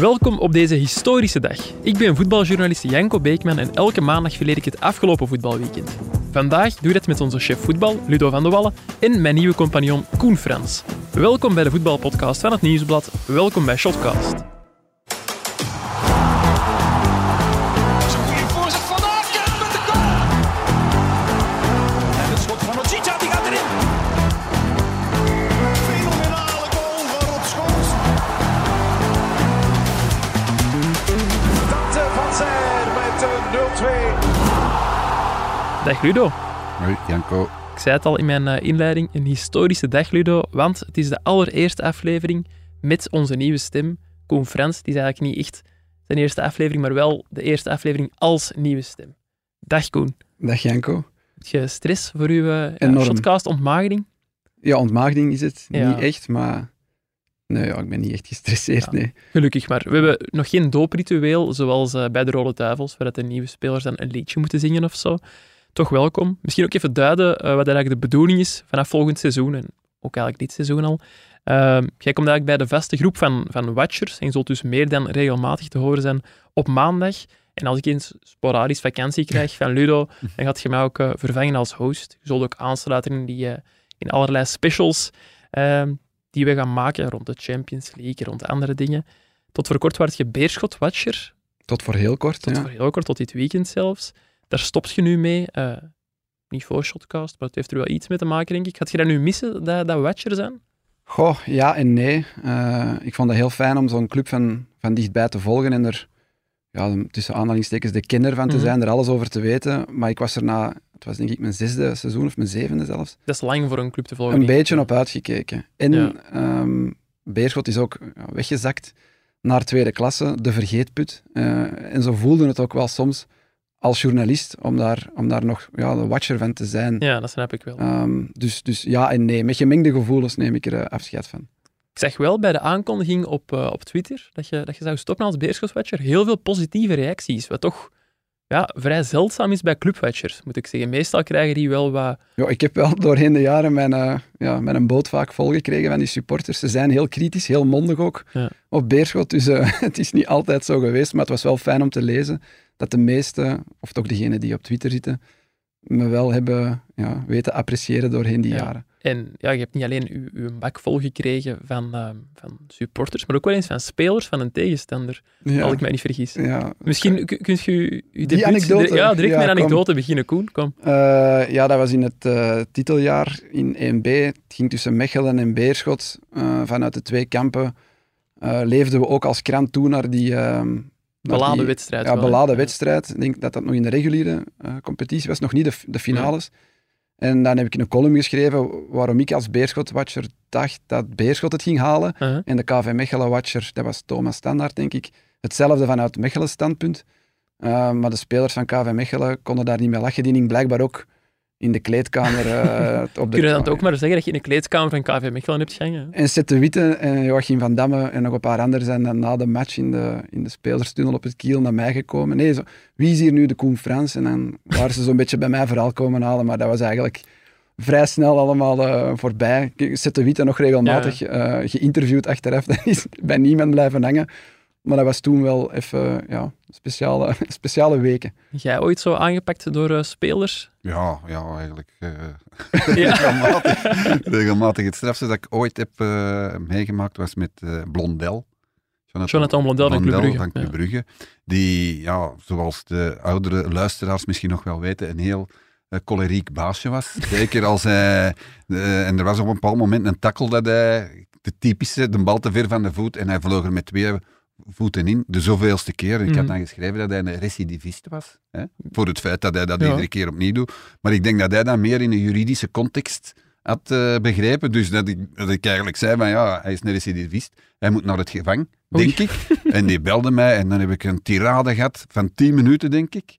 Welkom op deze historische dag. Ik ben voetbaljournalist Janko Beekman en elke maandag verleed ik het afgelopen voetbalweekend. Vandaag doe ik dat met onze chef voetbal, Ludo van de Wallen, en mijn nieuwe compagnon Koen Frans. Welkom bij de voetbalpodcast van het Nieuwsblad. Welkom bij Shotcast. Dag Ludo. Hoi, Janko. Ik zei het al in mijn eh, inleiding, een historische dag Ludo, want het is de allereerste aflevering met onze nieuwe stem, Koen Frans. Het is eigenlijk niet echt zijn eerste aflevering, maar wel de eerste aflevering als nieuwe stem. Dag Koen. Dag Janko. Heb je stress voor uw uh, Enorm. shotcast-ontmaagding? Ja, ontmaagding is het. Ja. Niet echt, maar... Nee, ja, ik ben niet echt gestresseerd, Ja. nee. Gelukkig maar. We hebben nog geen doopritueel, zoals eh, bij de Rode Duivels, waar de nieuwe spelers dan een liedje moeten zingen of zo. Toch welkom. Misschien ook even duiden eh, wat eigenlijk de bedoeling is vanaf volgend seizoen, en ook eigenlijk dit seizoen al. Ehm, jij komt eigenlijk bij de vaste groep van, van watchers en je zult dus meer dan regelmatig te horen zijn op maandag. En als ik eens sporadisch vakantie krijg van Ludo, dan gaat je mij ook eh, vervangen als host. Je zult ook aansluiten in, die, eh, in allerlei specials ehm, die we gaan maken rond de Champions League, rond andere dingen. Tot voor kort was je Beerschot-watcher. Tot voor heel kort, Tot ja. voor heel kort, tot dit weekend zelfs. Daar stopt je nu mee. eh, niet voor Shotcast, maar het heeft er wel iets mee te maken, denk ik. Gaat je dat nu missen, dat, dat watcher zijn? Goh, ja en nee. Eh, ik vond het heel fijn om zo'n club van, van dichtbij te volgen en er, ja, tussen aanhalingstekens, de kenner van te Mhm. zijn, er alles over te weten. Maar ik was er na, het was denk ik mijn zesde seizoen of mijn zevende zelfs, Dat is lang voor een club te volgen. een beetje op uitgekeken. En Ja. ehm, Beerschot is ook ja, weggezakt naar tweede klasse, de vergeetput. Eh, en zo voelde het ook wel soms als journalist om daar, om daar nog ja, de watcher van te zijn. Ja, dat snap ik wel. Ehm, dus, dus ja en nee. Met gemengde gevoelens neem ik er eh, afscheid van. Ik zag wel bij de aankondiging op, eh, op Twitter dat je, dat je zou stoppen als Beerschot-watcher heel veel positieve reacties, wat toch ja, vrij zeldzaam is bij clubwatchers, moet ik zeggen. Meestal krijgen die wel wat... Ja, ik heb wel doorheen de jaren mijn, eh, ja, mijn boot vaak volgekregen van die supporters. Ze zijn heel kritisch, heel mondig ook Ja. op Beerschot. Dus het is niet altijd zo geweest, maar het was wel fijn om te lezen dat de meesten, of toch degenen die op Twitter zitten, me wel hebben ja, weten appreciëren doorheen die Ja. jaren. En ja, je hebt niet alleen uw, uw bak volgekregen van, eh, van supporters, maar ook wel eens van spelers van een tegenstander, Ja, als ik mij niet vergis. ja. Misschien kun kunt je uw Die debuut- anekdote. Ja, direct met een anekdote beginnen, Koen. Kom. Eh, ja, dat was in het eh, titeljaar in 1B. Het ging tussen Mechelen en Beerschot. Eh, vanuit de twee kampen leefden we ook als krant toe naar die... Beladen die- wedstrijd. Ja, wel, beladen Ja. wedstrijd. Ik denk dat dat nog in de reguliere eh, competitie was, nog niet de, de finales. En dan heb ik een column geschreven waarom ik als Beerschot-watcher dacht dat Beerschot het ging halen. Uh-huh. En de KV Mechelen-watcher, dat was Thomas Standaard, denk ik. Hetzelfde vanuit Mechelen standpunt. Uh, maar de spelers van KV Mechelen konden daar niet mee lachen. Die hing blijkbaar ook in de kleedkamer uh, op de... Kun je dan ook maar zeggen dat je in de kleedkamer van KV Mechelen hebt gehangen? En Sette Witte en Joachim van Damme en nog een paar anderen zijn dan na de match in de, in de spelerstunnel op het kiel naar mij gekomen. Nee, zo, wie is hier nu de Koen Frans? En dan waren ze zo'n beetje bij mij verhaal komen halen, maar dat was eigenlijk vrij snel allemaal eh, voorbij. Sette Witte nog regelmatig eh, geïnterviewd achteraf. Dat is bij niemand blijven hangen. Maar dat was toen wel even ja, speciale, speciale weken. Jij ooit zo aangepakt door eh, spelers? Ja, ja eigenlijk. eh, Ja. regelmatig, regelmatig. Het strafste dat ik ooit heb eh, meegemaakt was met eh, Blondel. Jonathan Blondel van Club Brugge. van Club Ja. Brugge. Die, ja, zoals de oudere luisteraars misschien nog wel weten, een heel choleriek baasje was. Zeker als hij... eh, en er was op een bepaald moment een tackle dat hij... De typische, de bal te ver van de voet en hij vloog er met twee voeten in, de zoveelste keer. Ik Mhm. had dan geschreven dat hij een recidivist was. Hè? Voor het feit dat hij dat Ja. iedere keer opnieuw doet. Maar ik denk dat hij dat meer in een juridische context had eh, begrepen. Dus dat ik, dat ik eigenlijk zei van ja, hij is een recidivist. Hij moet naar het gevang, Oei. denk ik. En die belde mij en dan heb ik een tirade gehad van 10 minuten, denk ik.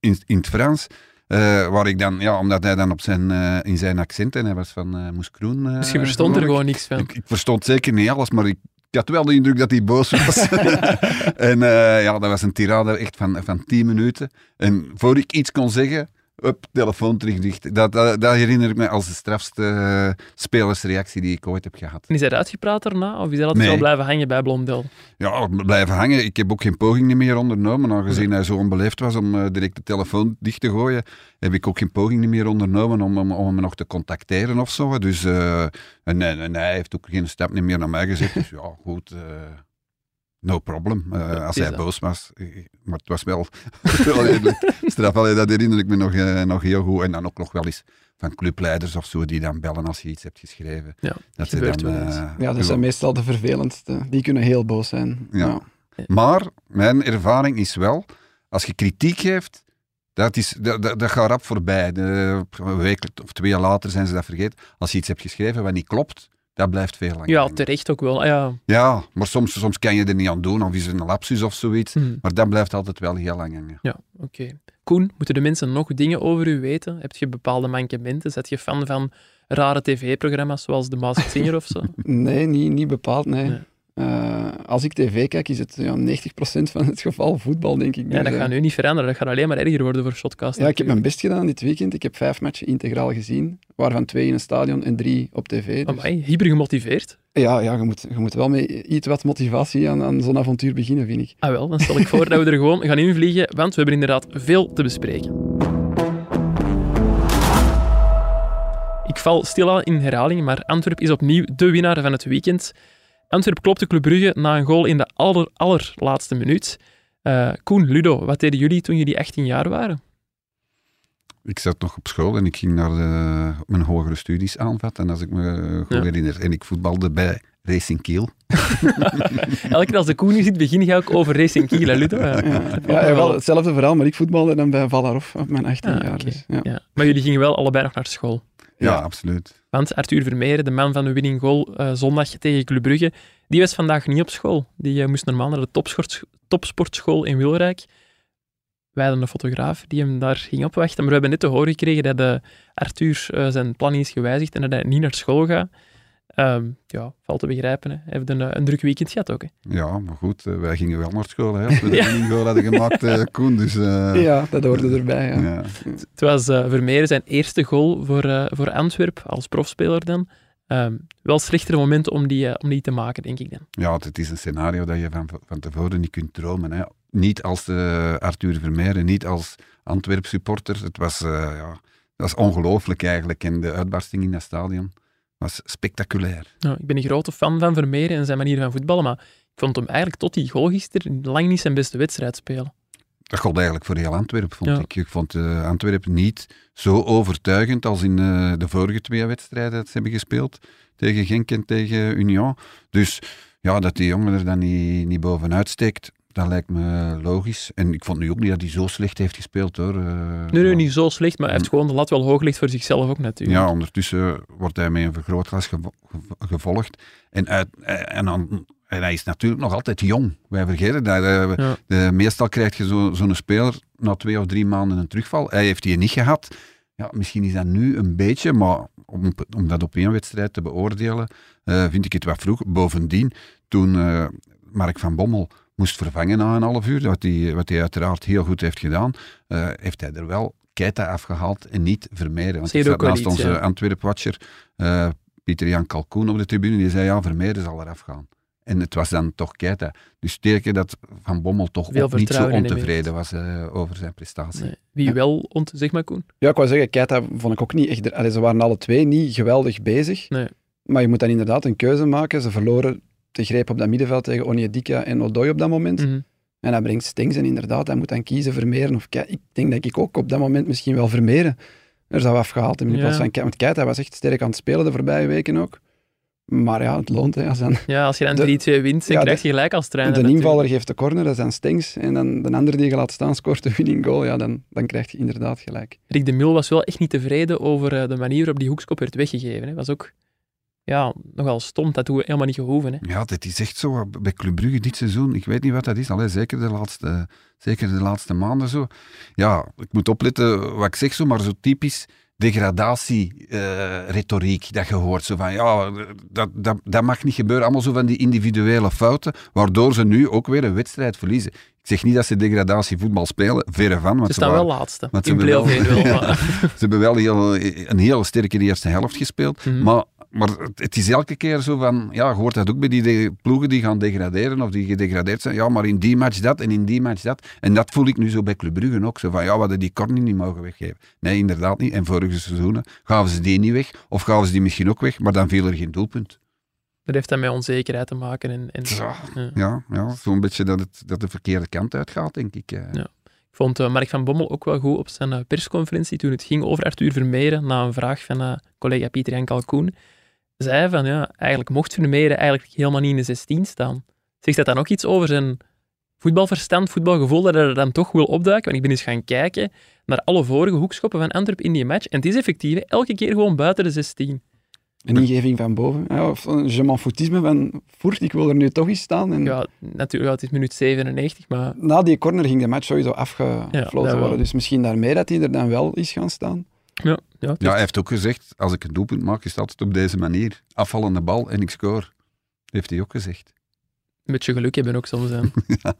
In, in het Frans. Eh, waar ik dan, ja, omdat hij dan op zijn, eh, in zijn accent, en hij was van Moeskroen. eh, Dus je verstond er gewoon niks van. Ik, ik verstond zeker niet alles, maar ik, ik had wel de indruk dat hij boos was. en eh, ja, dat was een tirade echt van, van 10 minuten. En voor ik iets kon zeggen, Up, telefoon terug dicht. Dat, dat, dat herinner ik me als de strafste eh, spelersreactie die ik ooit heb gehad. En is hij uitgepraat daarna? Of is hij altijd Nee. wel blijven hangen bij Blondel? Ja, blijven hangen. Ik heb ook geen poging meer ondernomen. Aangezien hij zo onbeleefd was om eh, direct de telefoon dicht te gooien, heb ik ook geen poging meer ondernomen om, hem- om hem nog te contacteren of zo. Dus, eh, en, en, en hij heeft ook geen stap meer naar mij gezet. Dus ja, goed. No problem. Eh, als hij dat. boos was. Eh, Maar het was wel, wel redelijk straf. Allee, dat herinner ik me nog, eh, nog heel goed. En dan ook nog wel eens van clubleiders of zo die dan bellen als je iets hebt geschreven. Ja, dat ze gebeurt dan, Ja, dat zijn meestal de vervelendste. Die kunnen heel boos zijn. Ja. Maar mijn ervaring is wel, als je kritiek geeft, dat, is, dat, dat, dat gaat rap voorbij. De, een week of twee jaar later zijn ze dat vergeten. Als je iets hebt geschreven wat niet klopt, dat blijft veel langer. Ja, terecht ook wel. Ah, ja. ja, maar soms, soms kan je er niet aan doen, of is er een lapsus of zoiets. Hm. Maar dat blijft altijd wel heel lang hangen. Ja, oké. Koen, moeten de mensen nog dingen over u weten? Heb je bepaalde mankementen? Zet je fan van rare tv-programma's zoals The Masked Singer of zo? Nee, niet, niet bepaald, nee. Nee. Eh, als ik tv kijk, is het ja, 90% van het geval voetbal, denk ik. Ja, Dus, dat eh, gaat nu niet veranderen. Dat gaat alleen maar erger worden voor Shotcast. Ja, ik heb mijn best gedaan dit weekend. Ik heb vijf matchen integraal gezien, waarvan twee in een stadion en drie op tv. Dus, Amai, hyper gemotiveerd. ja, ja je, moet, je moet wel met iets wat motivatie aan, aan zo'n avontuur beginnen, vind ik. Ah wel, dan stel ik voor dat we er gewoon gaan invliegen, want we hebben inderdaad veel te bespreken. Ik val stilaan in herhaling, maar Antwerp is opnieuw de winnaar van het weekend. Antwerp klopte Club Brugge na een goal in de aller, allerlaatste minuut. Eh, Koen, Ludo, wat deden jullie toen jullie 18 jaar waren? Ik zat nog op school en ik ging naar de, mijn hogere studies aanvatten. En als ik me goed Ja. herinner. En ik voetbalde bij Racing Kiel. Elke keer als de Koen hier zit, begin je ook over Racing Kiel, hè, Ludo? Ja. Ja, ja, ja, wel hetzelfde verhaal, maar ik voetbalde dan bij Valarov op mijn 18 Ah, jaar. Dus. Maar jullie gingen wel allebei nog naar school. Ja. absoluut. Want Arthur Vermeeren, de man van de winning goal eh, zondag tegen Club Brugge, die was vandaag niet op school. Die eh, moest normaal naar de topsport, topsportschool in Wilrijk. Wij hadden een fotograaf die hem daar ging opwachten. Maar we hebben net te horen gekregen dat eh, Arthur zijn planning is gewijzigd en dat hij niet naar school gaat. Ehm, ja, valt te begrijpen. Hè. Hij heeft een, eh, een druk weekend gehad ook. Hè. Ja, maar goed, eh, wij gingen wel naar school. Hè, als we de Ja. goal hadden gemaakt, eh, Koen. Dus, eh, Ja, dat hoorde erbij. Ja. ja. Het was eh, Vermeeren zijn eerste goal voor, eh voor Antwerp, als profspeler dan. Ehm, wel slechtere moment om die, om die te maken, denk ik dan. Ja, het is een scenario dat je van, van tevoren niet kunt dromen. Hè. Niet als eh, Arthur Vermeeren, niet als Antwerp supporter. Het was, eh, ja, dat was ongelooflijk eigenlijk. En de uitbarsting in dat stadion was spectaculair. Nou, ik ben een grote fan van Vermeeren en zijn manier van voetballen, maar ik vond hem eigenlijk tot die goal gisteren lang niet zijn beste wedstrijd spelen. Dat gold eigenlijk voor heel Antwerpen, vond Ja. ik. Ik vond eh, Antwerpen niet zo overtuigend als in eh, de vorige twee wedstrijden dat ze hebben gespeeld. Tegen Genk en tegen Union. Dus ja, dat die jongen er dan niet, niet bovenuit steekt, dat lijkt me logisch. En ik vond nu ook niet dat hij zo slecht heeft gespeeld, hoor. Eh, Nee, nee, niet zo slecht, maar hij heeft gewoon de lat wel hoog gelegd voor zichzelf ook natuurlijk. Ja, ondertussen wordt hij met een vergrootglas gevo- gevo- gevolgd. En, uit, en, dan, en hij is natuurlijk nog altijd jong. Wij vergeten dat. eh, Ja. de, meestal krijg je zo- zo'n speler na twee of drie maanden een terugval. Hij heeft die niet gehad. Ja, misschien is dat nu een beetje, maar om, om dat op één wedstrijd te beoordelen, eh, vind ik het wat vroeg. Bovendien, toen eh, Mark van Bommel moest vervangen na een half uur, wat hij, wat hij uiteraard heel goed heeft gedaan, eh, heeft hij er wel Keita afgehaald en niet Vermeeren. Want ik zat naast iets, onze ja. Antwerp-watcher, eh, Pieter-Jan Kalkoen op de tribune, die zei, ja, Vermeeren zal eraf gaan. En het was dan toch Keita. Dus teken dat Van Bommel toch ook niet zo ontevreden was eh, over zijn prestatie. Nee. Wie wel, ont, zeg maar Koen. Ja, ik wou zeggen, Keita vond ik ook niet echt... Allee, ze waren alle twee niet geweldig bezig. Nee. Maar je moet dan inderdaad een keuze maken. Ze verloren de greep op dat middenveld tegen Onyedika en Odoi op dat moment. Mhm. En hij brengt Stengs en inderdaad, hij moet dan kiezen Vermeeren of Ik denk dat ik ook op dat moment misschien wel Vermeeren er zou afgehaald hebben. In Ja. plaats van Want Keita was echt sterk aan het spelen de voorbije weken ook. Maar ja, het loont. Hè. Als dan Ja, als je dan De- 3-2 wint, dan Ja, krijg je gelijk als trainer. de natuurlijk. invaller geeft de corner, dat is dan Stengs. En dan de andere die je laat staan scoort de winning goal. Ja, dan, dan krijg je inderdaad gelijk. Rick de Mil was wel echt niet tevreden over eh, de manier waarop die hoekskop werd weggegeven. Hè. was ook ja, nogal stom, dat doe helemaal niet gehoeven. Hè. Ja, dit is echt zo. Bij Club Brugge dit seizoen, ik weet niet wat dat is. Allee, zeker, de laatste, zeker de laatste maanden zo. Ja, ik moet opletten wat ik zeg zo, maar zo typisch degradatie-retoriek dat je hoort. Zo van, ja, dat, dat, dat mag niet gebeuren. Allemaal zo van die individuele fouten, waardoor ze nu ook weer een wedstrijd verliezen. Ik zeg niet dat ze degradatievoetbal spelen, verre van. Want Ze staan wel laatste. want ze In hebben wel-. Ja. Ze hebben wel heel, een hele sterke eerste helft gespeeld. Mhm. Maar, maar het- is elke keer zo van... Ja, je hoort dat ook bij die ploegen die gaan degraderen of die gedegradeerd zijn. Ja, maar in die match dat en in die match dat. En dat voel ik nu zo bij Club Brugge ook. Zo van, ja, we hadden die corner niet mogen weggeven. Nee, inderdaad niet. En vorige seizoenen gaven ze die niet weg. Of gaven ze die misschien ook weg, maar dan viel er geen doelpunt. Dat heeft dan met onzekerheid te maken. En, en, Ja. ja. Ja, ja zo'n beetje dat het dat de verkeerde kant uitgaat, denk ik. eh. Ja. Ik vond eh, Mark van Bommel ook wel goed op zijn eh, persconferentie toen het ging over Arthur Vermeeren, na een vraag van collega Pieter Jan Kalkoen. Zei van, ja, eigenlijk mocht Vermeeren eigenlijk helemaal niet in de 16 staan. Zegt dat dan ook iets over zijn voetbalverstand, voetbalgevoel, dat hij er dan toch wil opduiken? Want ik ben eens gaan kijken naar alle vorige hoekschoppen van Antwerp in die match. En het is effectief hè, elke keer gewoon buiten de 16. Een ingeving van boven. Ja, of een je foutisme van voert, ik wil er nu toch eens staan. En Ja, natuurlijk, ja, het is minuut 97, maar Na die corner ging de match sowieso afgefloten worden. Dus misschien daarmee dat hij er dan wel is gaan staan. Ja, ja, Ja, hij heeft ook gezegd, als ik een doelpunt maak, is het altijd op deze manier. Afvallende bal en ik score. Heeft hij ook gezegd. een beetje geluk hebben ook soms. hè.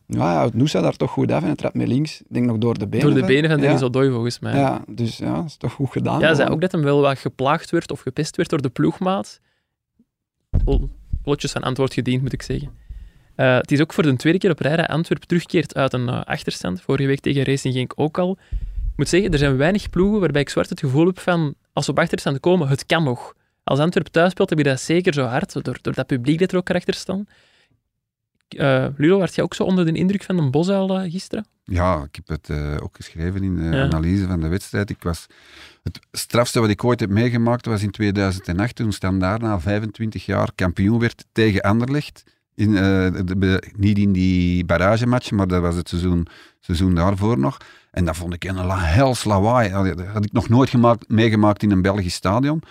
Ja, ja het Noosa daar toch goed af en het trapt met links. Ik denk nog door de benen. Door de benen van ja. Denis Odoi, volgens mij. Ja, dus ja, dat is toch goed gedaan. Ja, hij zei ook dat hem wel wat geplaagd werd of gepest werd door de ploegmaat. Plotjes van antwoord gediend, moet ik zeggen. Eh, het is ook voor de tweede keer op rij dat Antwerp terugkeert uit een eh, achterstand. Vorige week tegen Racing Genk ook al. Moet zeggen, er zijn weinig ploegen waarbij ik zwart het gevoel heb van, als we op achterstand komen, het kan nog. Als Antwerp thuis speelt, heb je dat zeker zo hard, door, door dat publiek dat er ook achter staat. Eh Ludo, werd jij ook zo onder de indruk van een bosuil eh, gisteren? Ja, ik heb het eh, ook geschreven in de Ja. analyse van de wedstrijd. Ik was, het strafste wat ik ooit heb meegemaakt was in 2008, toen Standaard na 25 jaar kampioen werd tegen Anderlecht. In, de- niet in die barragematch, maar dat was het seizoen, seizoen daarvoor nog. En dat vond ik een hels lawaai. Dat had ik nog nooit gemaakt, meegemaakt in een Belgisch stadion.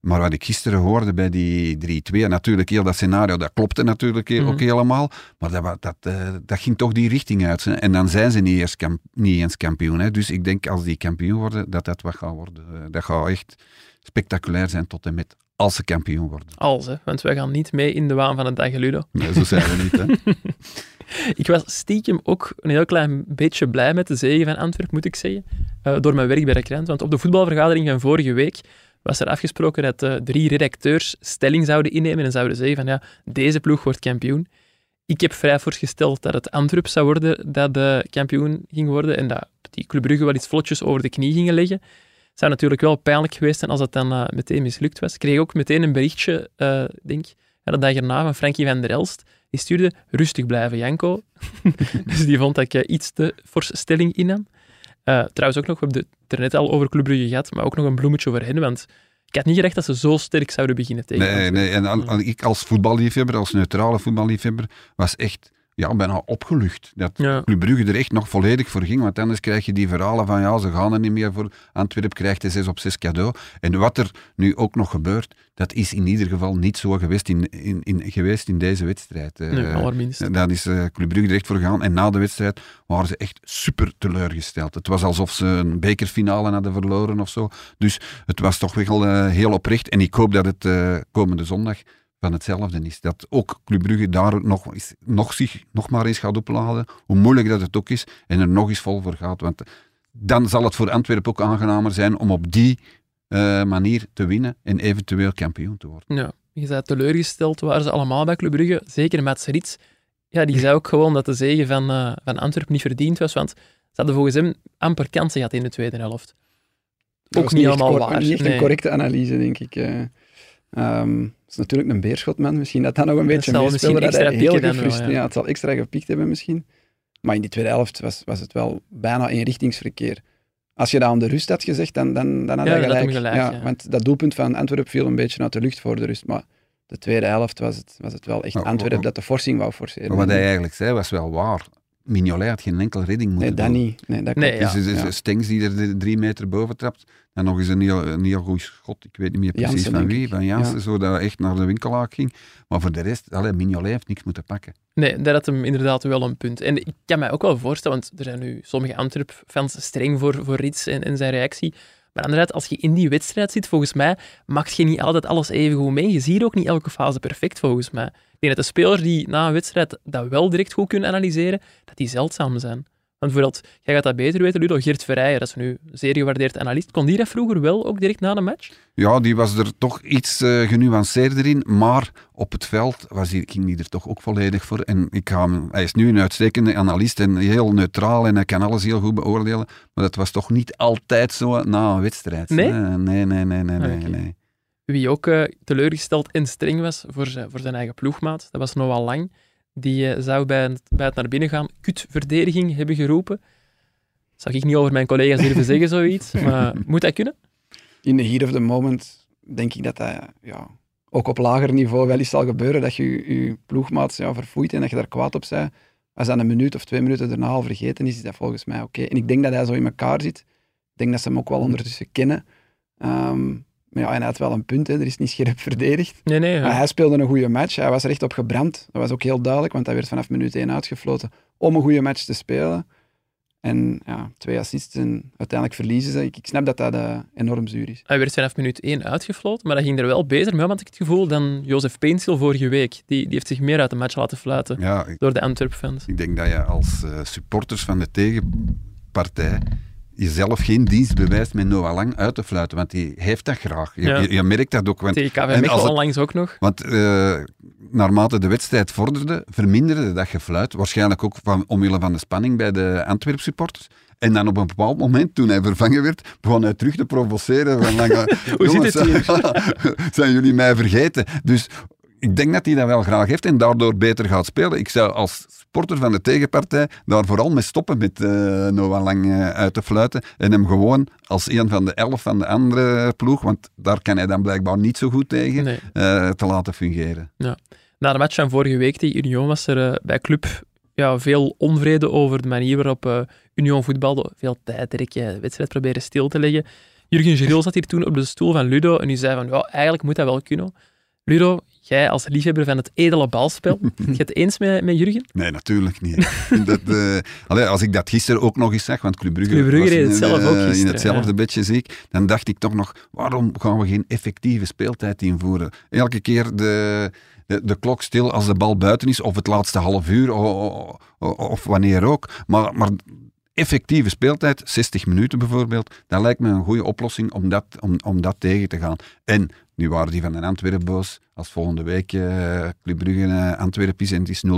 Maar wat ik gisteren hoorde bij die 3-2, en natuurlijk heel dat scenario, dat klopte natuurlijk Mhm. ook helemaal. Maar dat, dat, eh, dat ging toch die richting uit. En dan zijn ze niet, eens kamp- niet eens kampioen. Hè. Dus ik denk als die kampioen worden, dat dat wat gaat worden. Eh, Dat gaat echt spectaculair zijn tot en met als ze kampioen worden. Als, hè, want wij gaan niet mee in de waan van het dag, Ludo. Nee, zo zijn we niet. Hè. Ik was stiekem ook een heel klein beetje blij met de zege van Antwerpen, moet ik zeggen. eh, door mijn werk bij de krant. Want op de voetbalvergadering van vorige week was er afgesproken dat eh, drie redacteurs stelling zouden innemen en zouden zeggen van ja, deze ploeg wordt kampioen. Ik heb vrij voorgesteld dat het Antwerp zou worden dat de kampioen ging worden en dat die Club Brugge wel iets vlotjes over de knie gingen leggen. Zou natuurlijk wel pijnlijk geweest zijn als het dan eh, meteen mislukt was. Ik kreeg ook meteen een berichtje, eh denk de dag erna, van Frankie van der Elst. Die stuurde rustig blijven, Janko. dus die vond dat ik eh, iets te fors stelling innam. Trouwens ook nog, we hebben het er net al over Club Brugge gehad, maar ook nog een bloemetje voor hen, want ik had niet gedacht dat ze zo sterk zouden beginnen tegen Nee, nee. En al- al- ik als voetballiefhebber, als neutrale voetballiefhebber, was echt ja, bijna opgelucht. Dat Ja. Club Brugge er echt nog volledig voor ging. Want anders krijg je die verhalen van ja, ze gaan er niet meer voor. Antwerp krijgt de 6 op 6 cadeau. En wat er nu ook nog gebeurt, dat is in ieder geval niet zo geweest in, in, in, geweest in deze wedstrijd. Eh, Nee, allerminst. Daar is eh, Club Brugge er echt voor gegaan. En na de wedstrijd waren ze echt super teleurgesteld. Het was alsof ze een bekerfinale hadden verloren of zo. Dus het was toch wel eh, heel oprecht. En ik hoop dat het eh, komende zondag van hetzelfde is. Dat ook Club Brugge daar nog, eens- nog, zich, nog maar eens gaat opladen. Hoe moeilijk dat het ook is. En er nog eens vol voor gaat. Want dan zal het voor Antwerpen ook aangenamer zijn om op die eh, manier te winnen. En eventueel kampioen te worden. Ja, je zei teleurgesteld waren ze allemaal bij Club Brugge. Zeker Mats Rits. Ja, die zei ook gewoon dat de zege van, eh, van Antwerpen niet verdiend was, want ze hadden volgens hem amper kansen gehad in de tweede helft. Ook niet allemaal waar. Niet echt Nee. een correcte analyse, denk ik. eh. Ehm, het is natuurlijk een beerschotman. Misschien dat dat nog een beetje meespeelde. Dat hij heel gefrustreerd... ja. ja. het zal extra gepikt hebben misschien. Maar in die tweede helft was, was het wel bijna eenrichtingsverkeer. Als je dat aan de rust had gezegd, dan, dan, dan had Ja, hij gelijk. ja. Want dat doelpunt van Antwerpen viel een beetje uit de lucht voor de rust. Maar de tweede helft was het, was het wel echt Antwerpen dat de forcing wou forceren. Maar wat hij eigenlijk zei was wel waar. Mignolet had geen enkel redding moeten Nee, dat doen. niet. Nee, dat Nee, klopt. ja. Dus, dus Ja. Stengs die er drie meter boven trapt. En nog eens een heel, een heel goed schot. Ik weet niet meer precies van wie. Van Jansen, Ja. zo dat hij echt naar de winkelaak ging. Maar voor de rest, allee, Mignolet heeft niks moeten pakken. Nee, daar had hem inderdaad wel een punt. En ik kan mij ook wel voorstellen, want er zijn nu sommige Antwerp-fans streng voor, voor Rits en, en zijn reactie. Maar anderzijds, als je in die wedstrijd zit, volgens mij, maakt je niet altijd alles even goed mee. Je ziet ook niet elke fase perfect, volgens mij. Ik denk dat de spelers die na een wedstrijd dat wel direct goed kunnen analyseren, dat die zeldzaam zijn. Want bijvoorbeeld, jij gaat dat beter weten, Ludo, Geert Verrijen, dat is nu een zeer gewaardeerd analist. Kon die dat vroeger wel, ook direct na de match? Ja, die was er toch iets eh, genuanceerder in, maar op het veld was die, ging hij er toch ook volledig voor. En ik ga hem, hij is nu een uitstekende analist en heel neutraal en hij kan alles heel goed beoordelen, maar dat was toch niet altijd zo na een wedstrijd. Nee? Nee, nee, nee, nee, nee, nee. Wie ook eh, teleurgesteld en streng was voor zijn, voor zijn eigen ploegmaat, dat was Noah Lang. Die eh, zou bij het, naar binnen gaan kutverdediging hebben geroepen. Zou ik niet over mijn collega's durven zeggen, zoiets. Maar moet dat kunnen? in the heat of the moment denk ik dat dat ja, ook op lager niveau wel eens zal gebeuren, dat je je, je ploegmaat ja, verfoeit en dat je daar kwaad op bent. Als dat een minuut of twee minuten daarna al vergeten is, is dat volgens mij oké. En ik denk dat hij zo in elkaar zit. Ik denk dat ze hem ook wel ondertussen kennen. Ehm, maar ja, en hij had wel een punt, hè. er is niet scherp verdedigd. Nee, nee. Maar hij speelde een goede match. Hij was er echt op gebrand. Dat was ook heel duidelijk, want hij werd vanaf minuut 1 uitgefloten om een goede match te spelen. En ja, twee assists en uiteindelijk verliezen ze. Ik, ik snap dat dat eh, enorm zuur is. Hij werd vanaf minuut 1 uitgefloten, maar dat ging er wel beter mee, had ik het gevoel, dan Jozef Peensil vorige week. Die, die heeft zich meer uit de match laten fluiten Ja, ik, door de Antwerp-fans. ik denk dat je als eh, supporters van de tegenpartij jezelf geen dienst bewijst met Noah Lang uit te fluiten, want die heeft dat graag. Je, Ja. je, je merkt dat ook. Want, en als het- onlangs ook nog. Want eh, naarmate de wedstrijd vorderde, verminderde dat gefluit. Waarschijnlijk ook van, omwille van de spanning bij de Antwerp supporters. En dan op een bepaald moment, toen hij vervangen werd, begon hij terug te provoceren. Van, Hoe zit het hier? zijn jullie mij vergeten? Dus ik denk dat hij dat wel graag heeft en daardoor beter gaat spelen. Ik zou als sporter van de tegenpartij daar vooral mee stoppen met eh, Noah Lang eh, uit te fluiten en hem gewoon als een van de elf van de andere ploeg, want daar kan hij dan blijkbaar niet zo goed tegen, Nee. eh, te laten fungeren. Na de match van vorige week tegen Union was er bij Club ja, veel onvrede over de manier waarop Union voetbalde. Veel tijd trekken, de wedstrijd proberen stil te leggen. Jurgen Giraud zat hier toen op de stoel van Ludo en die zei van, ja, eigenlijk moet dat wel kunnen. Ludo, jij als liefhebber van het edele balspel, ben je het eens met, met Jurgen? Nee, natuurlijk niet. Dat, eh, allee, als ik dat gisteren ook nog eens zag, want Club Brugge, Club Brugge in, het zelf eh, ook in gisteren, hetzelfde ja. bedje zie ik, dan dacht ik toch nog, waarom gaan we geen effectieve speeltijd invoeren? Elke keer de, de, de klok stil als de bal buiten is, of het laatste half uur, of, of wanneer ook. Maar, maar effectieve speeltijd, 60 minuten bijvoorbeeld, dat lijkt me een goede oplossing om dat, om, om dat tegen te gaan. En nu waren die van een Antwerpen boos. Als volgende week eh Club Brugge eh, Antwerpen is en het is 0-1,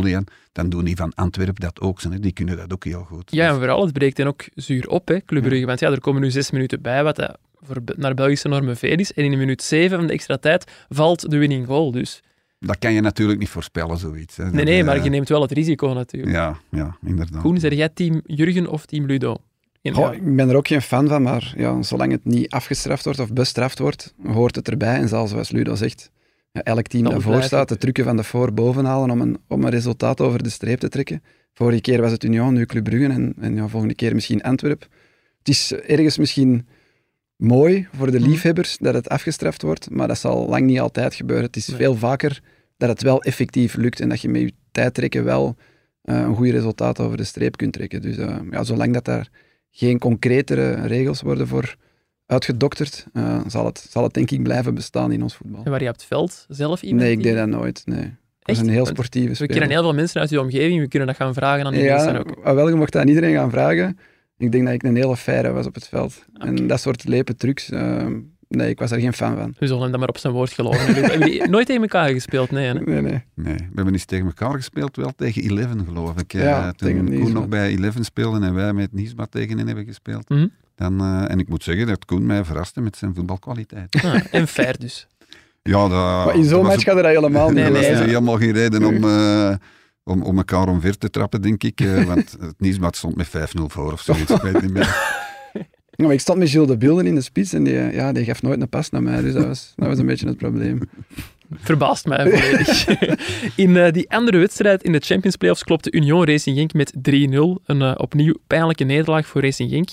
dan doen die van Antwerpen dat ook. Hè. Die kunnen dat ook heel goed. Ja, en vooral, het breekt dan ook zuur op, hè, Club Brugge. Want ja, er komen nu zes minuten bij, wat dat voor, naar Belgische normen veel is. En in minuut zeven van de extra tijd valt de winning goal. Dus Dat kan je natuurlijk niet voorspellen, zoiets. Hè. nee, nee, eh, maar je neemt wel het risico natuurlijk. Ja, ja, inderdaad. Koen, zeg jij team Jurgen of team Ludo? In- Goh, ik ben er ook geen fan van, maar ja, zolang het niet afgestraft wordt of bestraft wordt, hoort het erbij. En zoals Ludo zegt, ja, elk team Dat dat voor blijft staat, de trucken van de voor boven halen om een, om een resultaat over de streep te trekken. Vorige keer was het Union, nu Club Brugge en, en ja, volgende keer misschien Antwerp. Het is ergens misschien mooi voor de Mhm. liefhebbers dat het afgestraft wordt, maar dat zal lang niet altijd gebeuren. Het is Nee. veel vaker dat het wel effectief lukt en dat je met je tijd trekken wel eh, een goed resultaat over de streep kunt trekken. Dus eh, ja, zolang dat daar geen concretere regels worden voor uitgedokterd, eh, zal, het, zal het denk ik blijven bestaan in ons voetbal. En waar je op het veld zelf iemand Nee, ik deed dat nooit. Nee. Dat is een heel sportieve We kennen heel veel mensen uit je omgeving, we kunnen dat gaan vragen aan die ja, mensen ook. ah, wel, je mocht dat aan iedereen gaan vragen. Ik denk dat ik een hele faire was op het veld. En dat soort lepe trucs, eh, nee, ik was er geen fan van. We zullen hem dan maar op zijn woord geloven. Hebben nooit tegen elkaar gespeeld? Nee, hè? Nee, nee. Nee, we hebben eens tegen elkaar gespeeld, wel tegen Eleven geloof ik. eh, Ja, tegen toen Koen nog bij Eleven speelde en wij met Niesbad tegen hen hebben gespeeld. Mhm. Dan, eh, en ik moet zeggen dat Koen mij verraste met zijn voetbalkwaliteit. Ah, en fair dus. Ja, dat, Maar in zo'n match gaat er dat helemaal niet. Nee, Er nee, ja. helemaal geen reden om, eh, om, om elkaar omver te trappen, denk ik. eh, want het Niesbad stond met 5-0 voor of zoiets. ik weet niet meer. Ja, maar ik stond met Gilles de Beelden in de spits en die, ja, die gaf nooit een pas naar mij. Dus dat was, dat was een beetje het probleem. Verbaast mij volledig. in eh, die andere wedstrijd in de Champions Playoffs klopte Union Racing Genk met 3-0. Een eh, opnieuw pijnlijke nederlaag voor Racing Genk.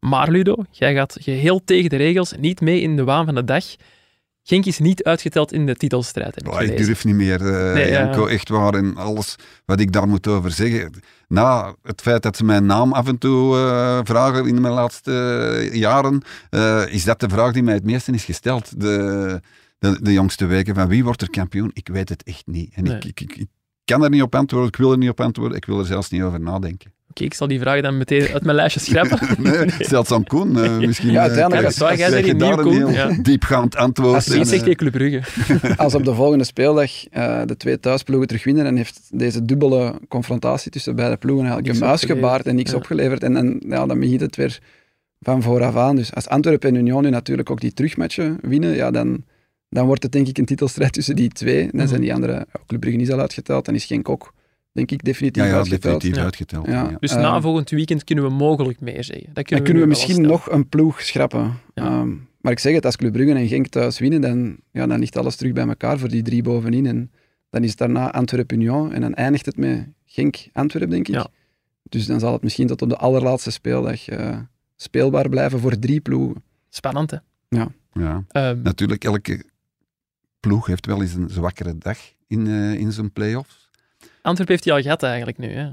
Maar Ludo, jij gaat geheel tegen de regels, niet mee in de waan van de dag. Genk is niet uitgeteld in de titelstrijd. ik Oh, durf niet meer, eh Nee. Janko, echt waar. En alles wat ik daar moet over zeggen. Na het feit dat ze mijn naam af en toe eh, vragen in mijn laatste eh, jaren, is dat de vraag die mij het meeste is gesteld. De, de, de jongste weken van wie wordt er kampioen? Ik weet het echt niet. En Nee. ik, ik, ik kan er niet op antwoorden, ik wil er niet op antwoorden, ik wil er zelfs niet over nadenken. Oké, ik zal die vragen dan meteen uit mijn lijstje schrappen. Nee, Stel het aan Koen, eh, misschien. Ja, eh, uiteindelijk- waar, jij daar nieuw, een Koen, ja. diepgaand antwoord. Als je en, Ik zeg eh, tegen Club Brugge. Als op de volgende speeldag eh, de twee thuisploegen terug winnen, dan heeft deze dubbele confrontatie tussen beide ploegen eigenlijk Niks een muis opgeleverd. gebaard en niks Ja. opgeleverd. En, en ja, dan begint het weer van vooraf aan. Dus als Antwerpen en Union nu natuurlijk ook die terugmatchen winnen, ja, dan, dan wordt het denk ik een titelstrijd tussen die twee. Dan Mhm. zijn die andere, ja, Club Brugge is al uitgeteld, dan is Genk ook, denk ik, definitief ja, ja, uitgeteld. definitief Ja. uitgeteld. Ja. ja. Dus Ehm, na volgend weekend kunnen we mogelijk meer zeggen. Dat Dan kunnen kunnen we nu wel misschien nog een ploeg schrappen. Ja. Ehm, maar ik zeg het, als Club Brugge en Genk thuis winnen, dan, ja, dan ligt alles terug bij elkaar voor die drie bovenin. En dan is het daarna Antwerp-Union en dan eindigt het met Genk-Antwerp, denk ik. Ja. Dus dan zal het misschien tot op de allerlaatste speeldag eh, speelbaar blijven voor drie ploegen. Spannend, hè? Ja. Ehm, Natuurlijk, elke ploeg heeft wel eens een zwakkere dag in, eh, in zijn play-offs. Antwerpen heeft hij al gehad eigenlijk nu. Hè?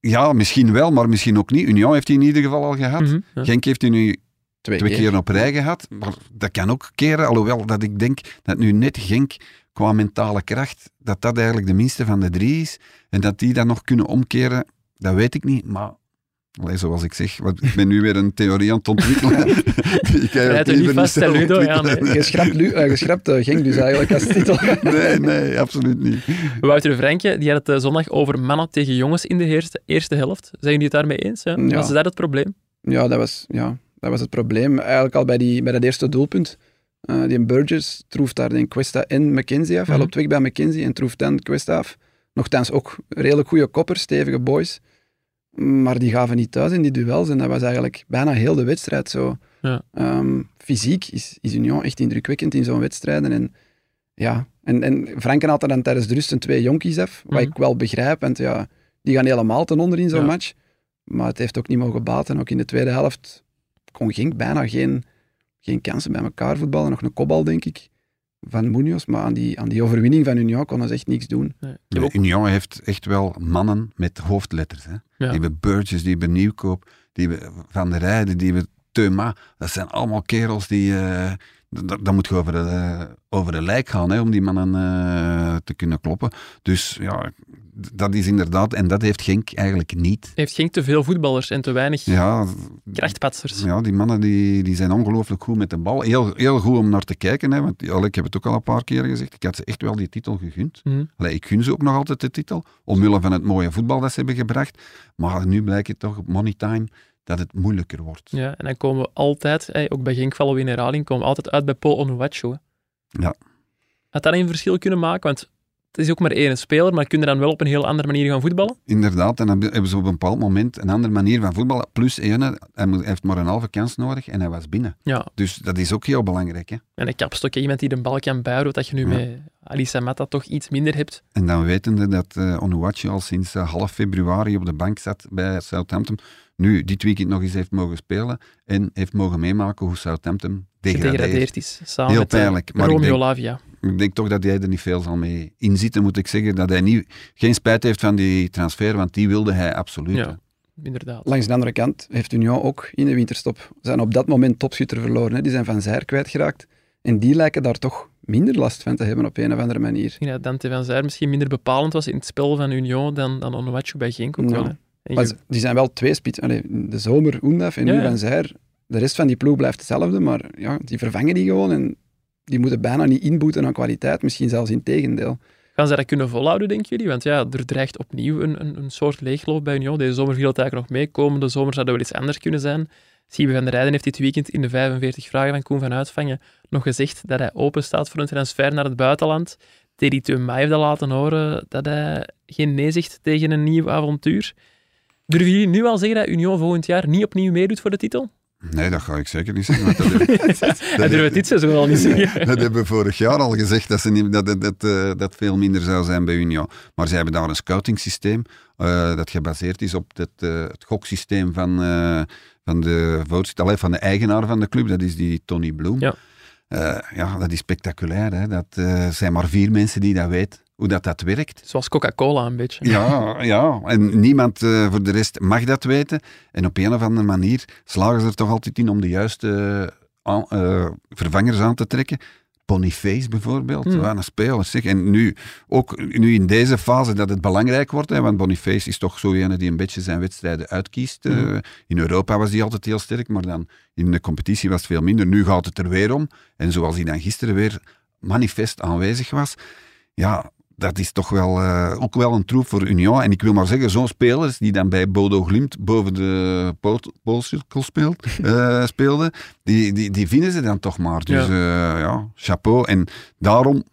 Ja, misschien wel, maar misschien ook niet. Union heeft hij in ieder geval al gehad. Mhm, ja. Genk heeft hij nu Twee, twee keer op rij gehad. Maar dat kan ook keren, alhoewel dat ik denk dat nu net Genk qua mentale kracht, dat dat eigenlijk de minste van de drie is. En dat die dat nog kunnen omkeren, dat weet ik niet. Maar allee, zoals ik zeg, wat, ik ben nu weer een theorie aan het ontwikkelen. die ik er niet vast, hè, Ludo? Ja. Je schrapt, Lu- eh, je schrapt eh, Genk dus eigenlijk als titel. Nee, nee, absoluut niet. Wouter Franke, die had het eh, zondag over mannen tegen jongens in de eerste, eerste helft. Zijn jullie het daarmee eens? Ja? Ja. Was dat het probleem? Ja, dat was, ja, dat was het probleem. Eigenlijk al bij, die, bij dat eerste doelpunt. Eh, die Burgess troeft daar denk ik Questa en McKenzie af. Hij Mhm. loopt weg bij McKenzie en troeft dan Questa af. Nochtans ook redelijk goede koppers, stevige boys. Maar die gaven niet thuis in die duels. En dat was eigenlijk bijna heel de wedstrijd zo. Ja. Ehm, fysiek is, is Union echt indrukwekkend in zo'n wedstrijden. En, ja, en, en Franken had er dan tijdens de rust een twee jonkies af. Wat Mhm. ik wel begrijp, want ja, die gaan helemaal ten onder in zo'n Ja. match. Maar het heeft ook niet mogen baten. Ook in de tweede helft kon Genk bijna geen, geen kansen bij elkaar voetballen. Nog een kopbal, denk ik, van Munoz. Maar aan die, aan die overwinning van Union konden ze echt niks doen. Nee. Union heeft echt wel mannen met hoofdletters. Hè. Ja. Die hebben Burgess, die hebben Nieuwkoop, die hebben Van der Rijden, die hebben Teuma. Dat zijn allemaal kerels die... eh dat, dat moet je over de, eh, over de lijk gaan hè, om die mannen eh, te kunnen kloppen. Dus ja, dat is inderdaad... En dat heeft Genk eigenlijk niet. Heeft Genk te veel voetballers en te weinig Ja, krachtpatsers? ja die mannen die, die zijn ongelooflijk goed met de bal. Heel, heel goed om naar te kijken. Hè, want ja, ik heb het ook al een paar keer gezegd. Ik had ze echt wel die titel gegund. Mhm. Allee, ik gun ze ook nog altijd de titel, omwille van het mooie voetbal dat ze hebben gebracht. Maar nu blijkt het toch op money time dat het moeilijker wordt. Ja, en dan komen we altijd, ook bij Genk vallen we in herhaling, komen we altijd uit bij Paul Onuachu. hè. Ja. Had dat een verschil kunnen maken? Want het is ook maar één speler, maar kun je dan wel op een heel andere manier gaan voetballen? Inderdaad, en dan hebben ze op een bepaald moment een andere manier van voetballen. Plus ene, hij heeft maar een halve kans nodig en hij was binnen. Ja, Dus dat is ook heel belangrijk. Hè? en een kapstok, iemand die de bal kan bijhouden, dat je nu Ja. met Alisa Mata toch iets minder hebt. En dan wetende dat Onuachu al sinds eh, half februari op de bank zat bij Southampton. Nu, dit weekend nog eens heeft mogen spelen en heeft mogen meemaken hoe Southampton degradeert. Gedegradeerd is. Samen Heel met eh, pijnlijk, maar Romeo Lavia. Ik denk toch dat hij er niet veel zal mee inzitten, moet ik zeggen. Dat hij niet, geen spijt heeft van die transfer, want die wilde hij absoluut. Ja. Inderdaad. Langs de andere kant heeft Union ook in de winterstop zijn op dat moment topschutter verloren. Hè. Die zijn van Zijr kwijtgeraakt. En die lijken daar toch minder last van te hebben op een of andere manier. Ik denk dat Dante van Zijr misschien minder bepalend was in het spel van Union dan, dan Onuachu bij Genk ook Ja. wel. Maar die zijn wel twee spits. De zomer Oendaf en Ja, nu ja. Van Zijr. De rest van die ploeg blijft hetzelfde, maar ja, die vervangen die gewoon en die moeten bijna niet inboeten aan kwaliteit. Misschien zelfs in tegendeel. Gaan ze dat kunnen volhouden, denken jullie? Want ja, er dreigt opnieuw een, een, een soort leegloop bij Union. Deze zomer viel het eigenlijk nog mee. Komende zomer zou dat wel iets anders kunnen zijn. Siebe van der Rijden heeft dit weekend in de 45 vragen van Koen van Uitvangen nog gezegd dat hij open staat voor een transfer naar het buitenland. Teddy Teuma heeft al laten horen dat hij geen nee zegt tegen een nieuw avontuur. Durven jullie nu al zeggen dat Union volgend jaar niet opnieuw meedoet voor de titel? Nee, dat ga ik zeker niet zeggen. want dat heb- Hij durft het dit seizoen al niet zeggen. Dat hebben we vorig jaar al gezegd, dat, ze niet, dat, dat, dat, eh, dat veel minder zou zijn bij Union. Maar ze hebben daar een scouting systeem eh, dat gebaseerd is op het, eh, het goksysteem van, van, de, van de eigenaar van de club. Dat is die Tony Bloom. Ja. ja, dat is spectaculair. Hè? Dat zijn maar vier mensen die dat weten, hoe dat, dat werkt. Zoals Coca-Cola een beetje. Ja, ja. en niemand eh, voor de rest mag dat weten. En op een of andere manier slagen ze er toch altijd in om de juiste eh, eh, vervangers aan te trekken. Boniface bijvoorbeeld, Hmm. een speler zeg. En nu, ook nu in deze fase dat het belangrijk wordt, hè, want Boniface is toch zo ene die een beetje zijn wedstrijden uitkiest. Hmm. in Europa was hij altijd heel sterk, maar dan in de competitie was het veel minder. Nu gaat het er weer om. En zoals hij dan gisteren weer manifest aanwezig was, ja, dat is toch wel, eh, ook wel een troef voor Union. En ik wil maar zeggen, zo'n spelers die dan bij Bodo Glimt boven de poolcirkel speelt, eh, speelden, die, die, die vinden ze dan toch maar. Dus ja, ja chapeau. En daarom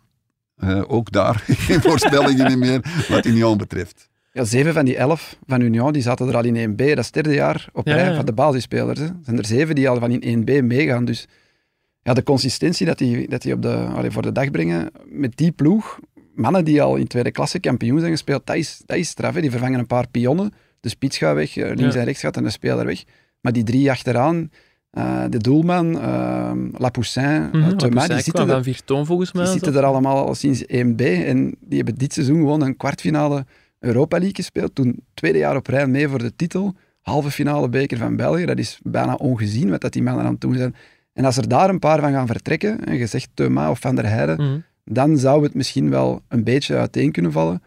eh, ook daar geen voorspellingen meer wat Union betreft. Ja, zeven van die elf van Union die zaten er al in 1B. Dat is het derde jaar op Ja, rij ja. van de basisspelers. Hè. Er zijn er zeven die al van in 1B meegaan. Dus ja, de consistentie dat die, dat die op de, allee, voor de dag brengen met die ploeg, mannen die al in tweede klasse kampioen zijn gespeeld, dat is, dat is straf. hè. Die vervangen een paar pionnen. De spits gaat weg, eh, links Ja. en rechts gaat en de speler weg. Maar die drie achteraan, eh, de doelman, eh Lapoussin, uh, wat Thomas, zei die ik zitten er, Virton volgens mij. die en zitten er allemaal al sinds 1B en die hebben dit seizoen gewoon een kwartfinale Europa League gespeeld. Toen tweede jaar op rij mee voor de titel. Halve finale beker van België. Dat is bijna ongezien wat dat die mannen aan het doen zijn. En als er daar een paar van gaan vertrekken, en je zegt Thuma of Van der Heijden, Mhm. Dan zou het misschien wel een beetje uiteen kunnen vallen.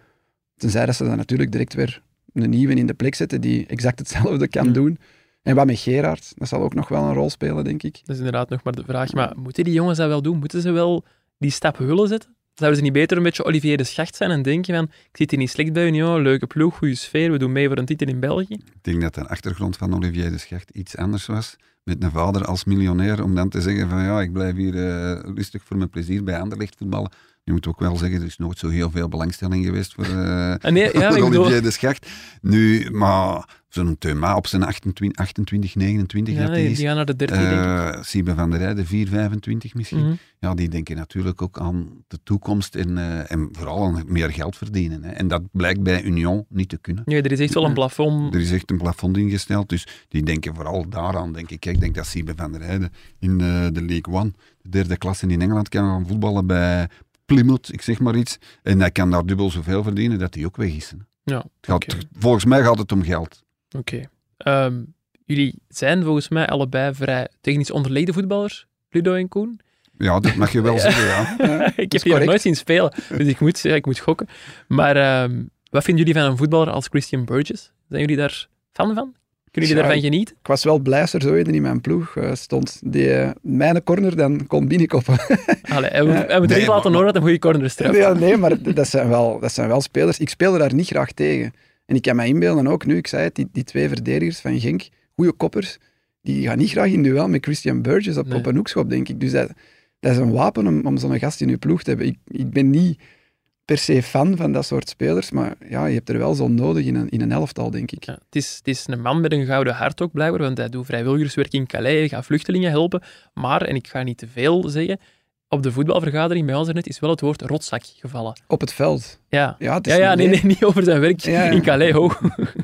Tenzij dat ze dan natuurlijk direct weer een nieuwe in de plek zetten die exact hetzelfde kan Ja. doen. En wat met Gerard, dat zal ook nog wel een rol spelen, denk ik. Dat is inderdaad nog maar de vraag. Maar moeten die jongens dat wel doen? Moeten ze wel die stap willen zetten? Zouden ze niet beter een beetje Olivier de Schacht zijn en denken van ik zit hier niet slecht bij Union, leuke ploeg, goede sfeer, we doen mee voor een titel in België? Ik denk dat de achtergrond van Olivier de Schacht iets anders was. Met een vader als miljonair, om dan te zeggen van ja, ik blijf hier eh, rustig voor mijn plezier bij Anderlecht voetballen. Je moet ook wel zeggen, er is nooit zo heel veel belangstelling geweest voor, Ah, nee, ja, voor bedoel- Olivier de Schacht. Nu, maar zo'n Teuma op zijn 28, 28 29 Ja, dat die, is. die gaan naar de 13, denk ik. Eh Siebe van der Rijden, 4, 25 misschien. Mhm. Ja, die denken natuurlijk ook aan de toekomst en, eh, en vooral aan meer geld verdienen. Hè. En dat blijkt bij Union niet te kunnen. Ja, er is echt wel een plafond. Er is echt een plafond ingesteld, dus die denken vooral daaraan, denk ik. Ik denk dat Siebe van der Heijden in eh, de League One, de derde klasse in Engeland, kan gaan voetballen bij Plymouth, ik zeg maar iets. En hij kan daar dubbel zoveel verdienen dat hij ook weg is. hè. Ja, Het gaat. Volgens mij gaat het om geld. Oké. Ehm, jullie zijn volgens mij allebei vrij technisch onderlegde voetballers, Ludo en Koen. Ja, dat mag je wel zeggen, ja. ik heb die nog nooit zien spelen, dus ik moet, ja, ik moet gokken. Maar ehm, wat vinden jullie van een voetballer als Christian Burgess? Zijn jullie daar fan van? Kunnen jullie Ja, daarvan genieten? Ik was wel blij als er zo in mijn ploeg eh, stond. Die eh, mijn corner dan kon binnenkoppen. Allee, hij moet, hij moet Nee, niet laten horen dat een goede corner is Ja, nee, maar dat zijn, wel, dat zijn wel spelers. Ik speelde daar niet graag tegen. En ik kan me inbeelden ook nu, ik zei het, die, die twee verdedigers van Genk, goede koppers, die gaan niet graag in duel met Christian Burgess op, Nee. op een hoekschop, denk ik. Dus dat, dat is een wapen om, om zo'n gast in je ploeg te hebben. Ik, ik ben niet per se fan van dat soort spelers, maar ja, je hebt er wel zo nodig in een, in een elftal, denk ik. Ja, het, is, het is een man met een gouden hart ook blijkbaar, want hij doet vrijwilligerswerk in Calais, hij gaat vluchtelingen helpen. Maar, en ik ga niet te veel zeggen, op de voetbalvergadering bij ons er net is wel het woord rotzak gevallen. Op het veld. Ja, Ja, het is ja, nee, nee, niet over zijn werk Ja, ja. in Calais. Ho.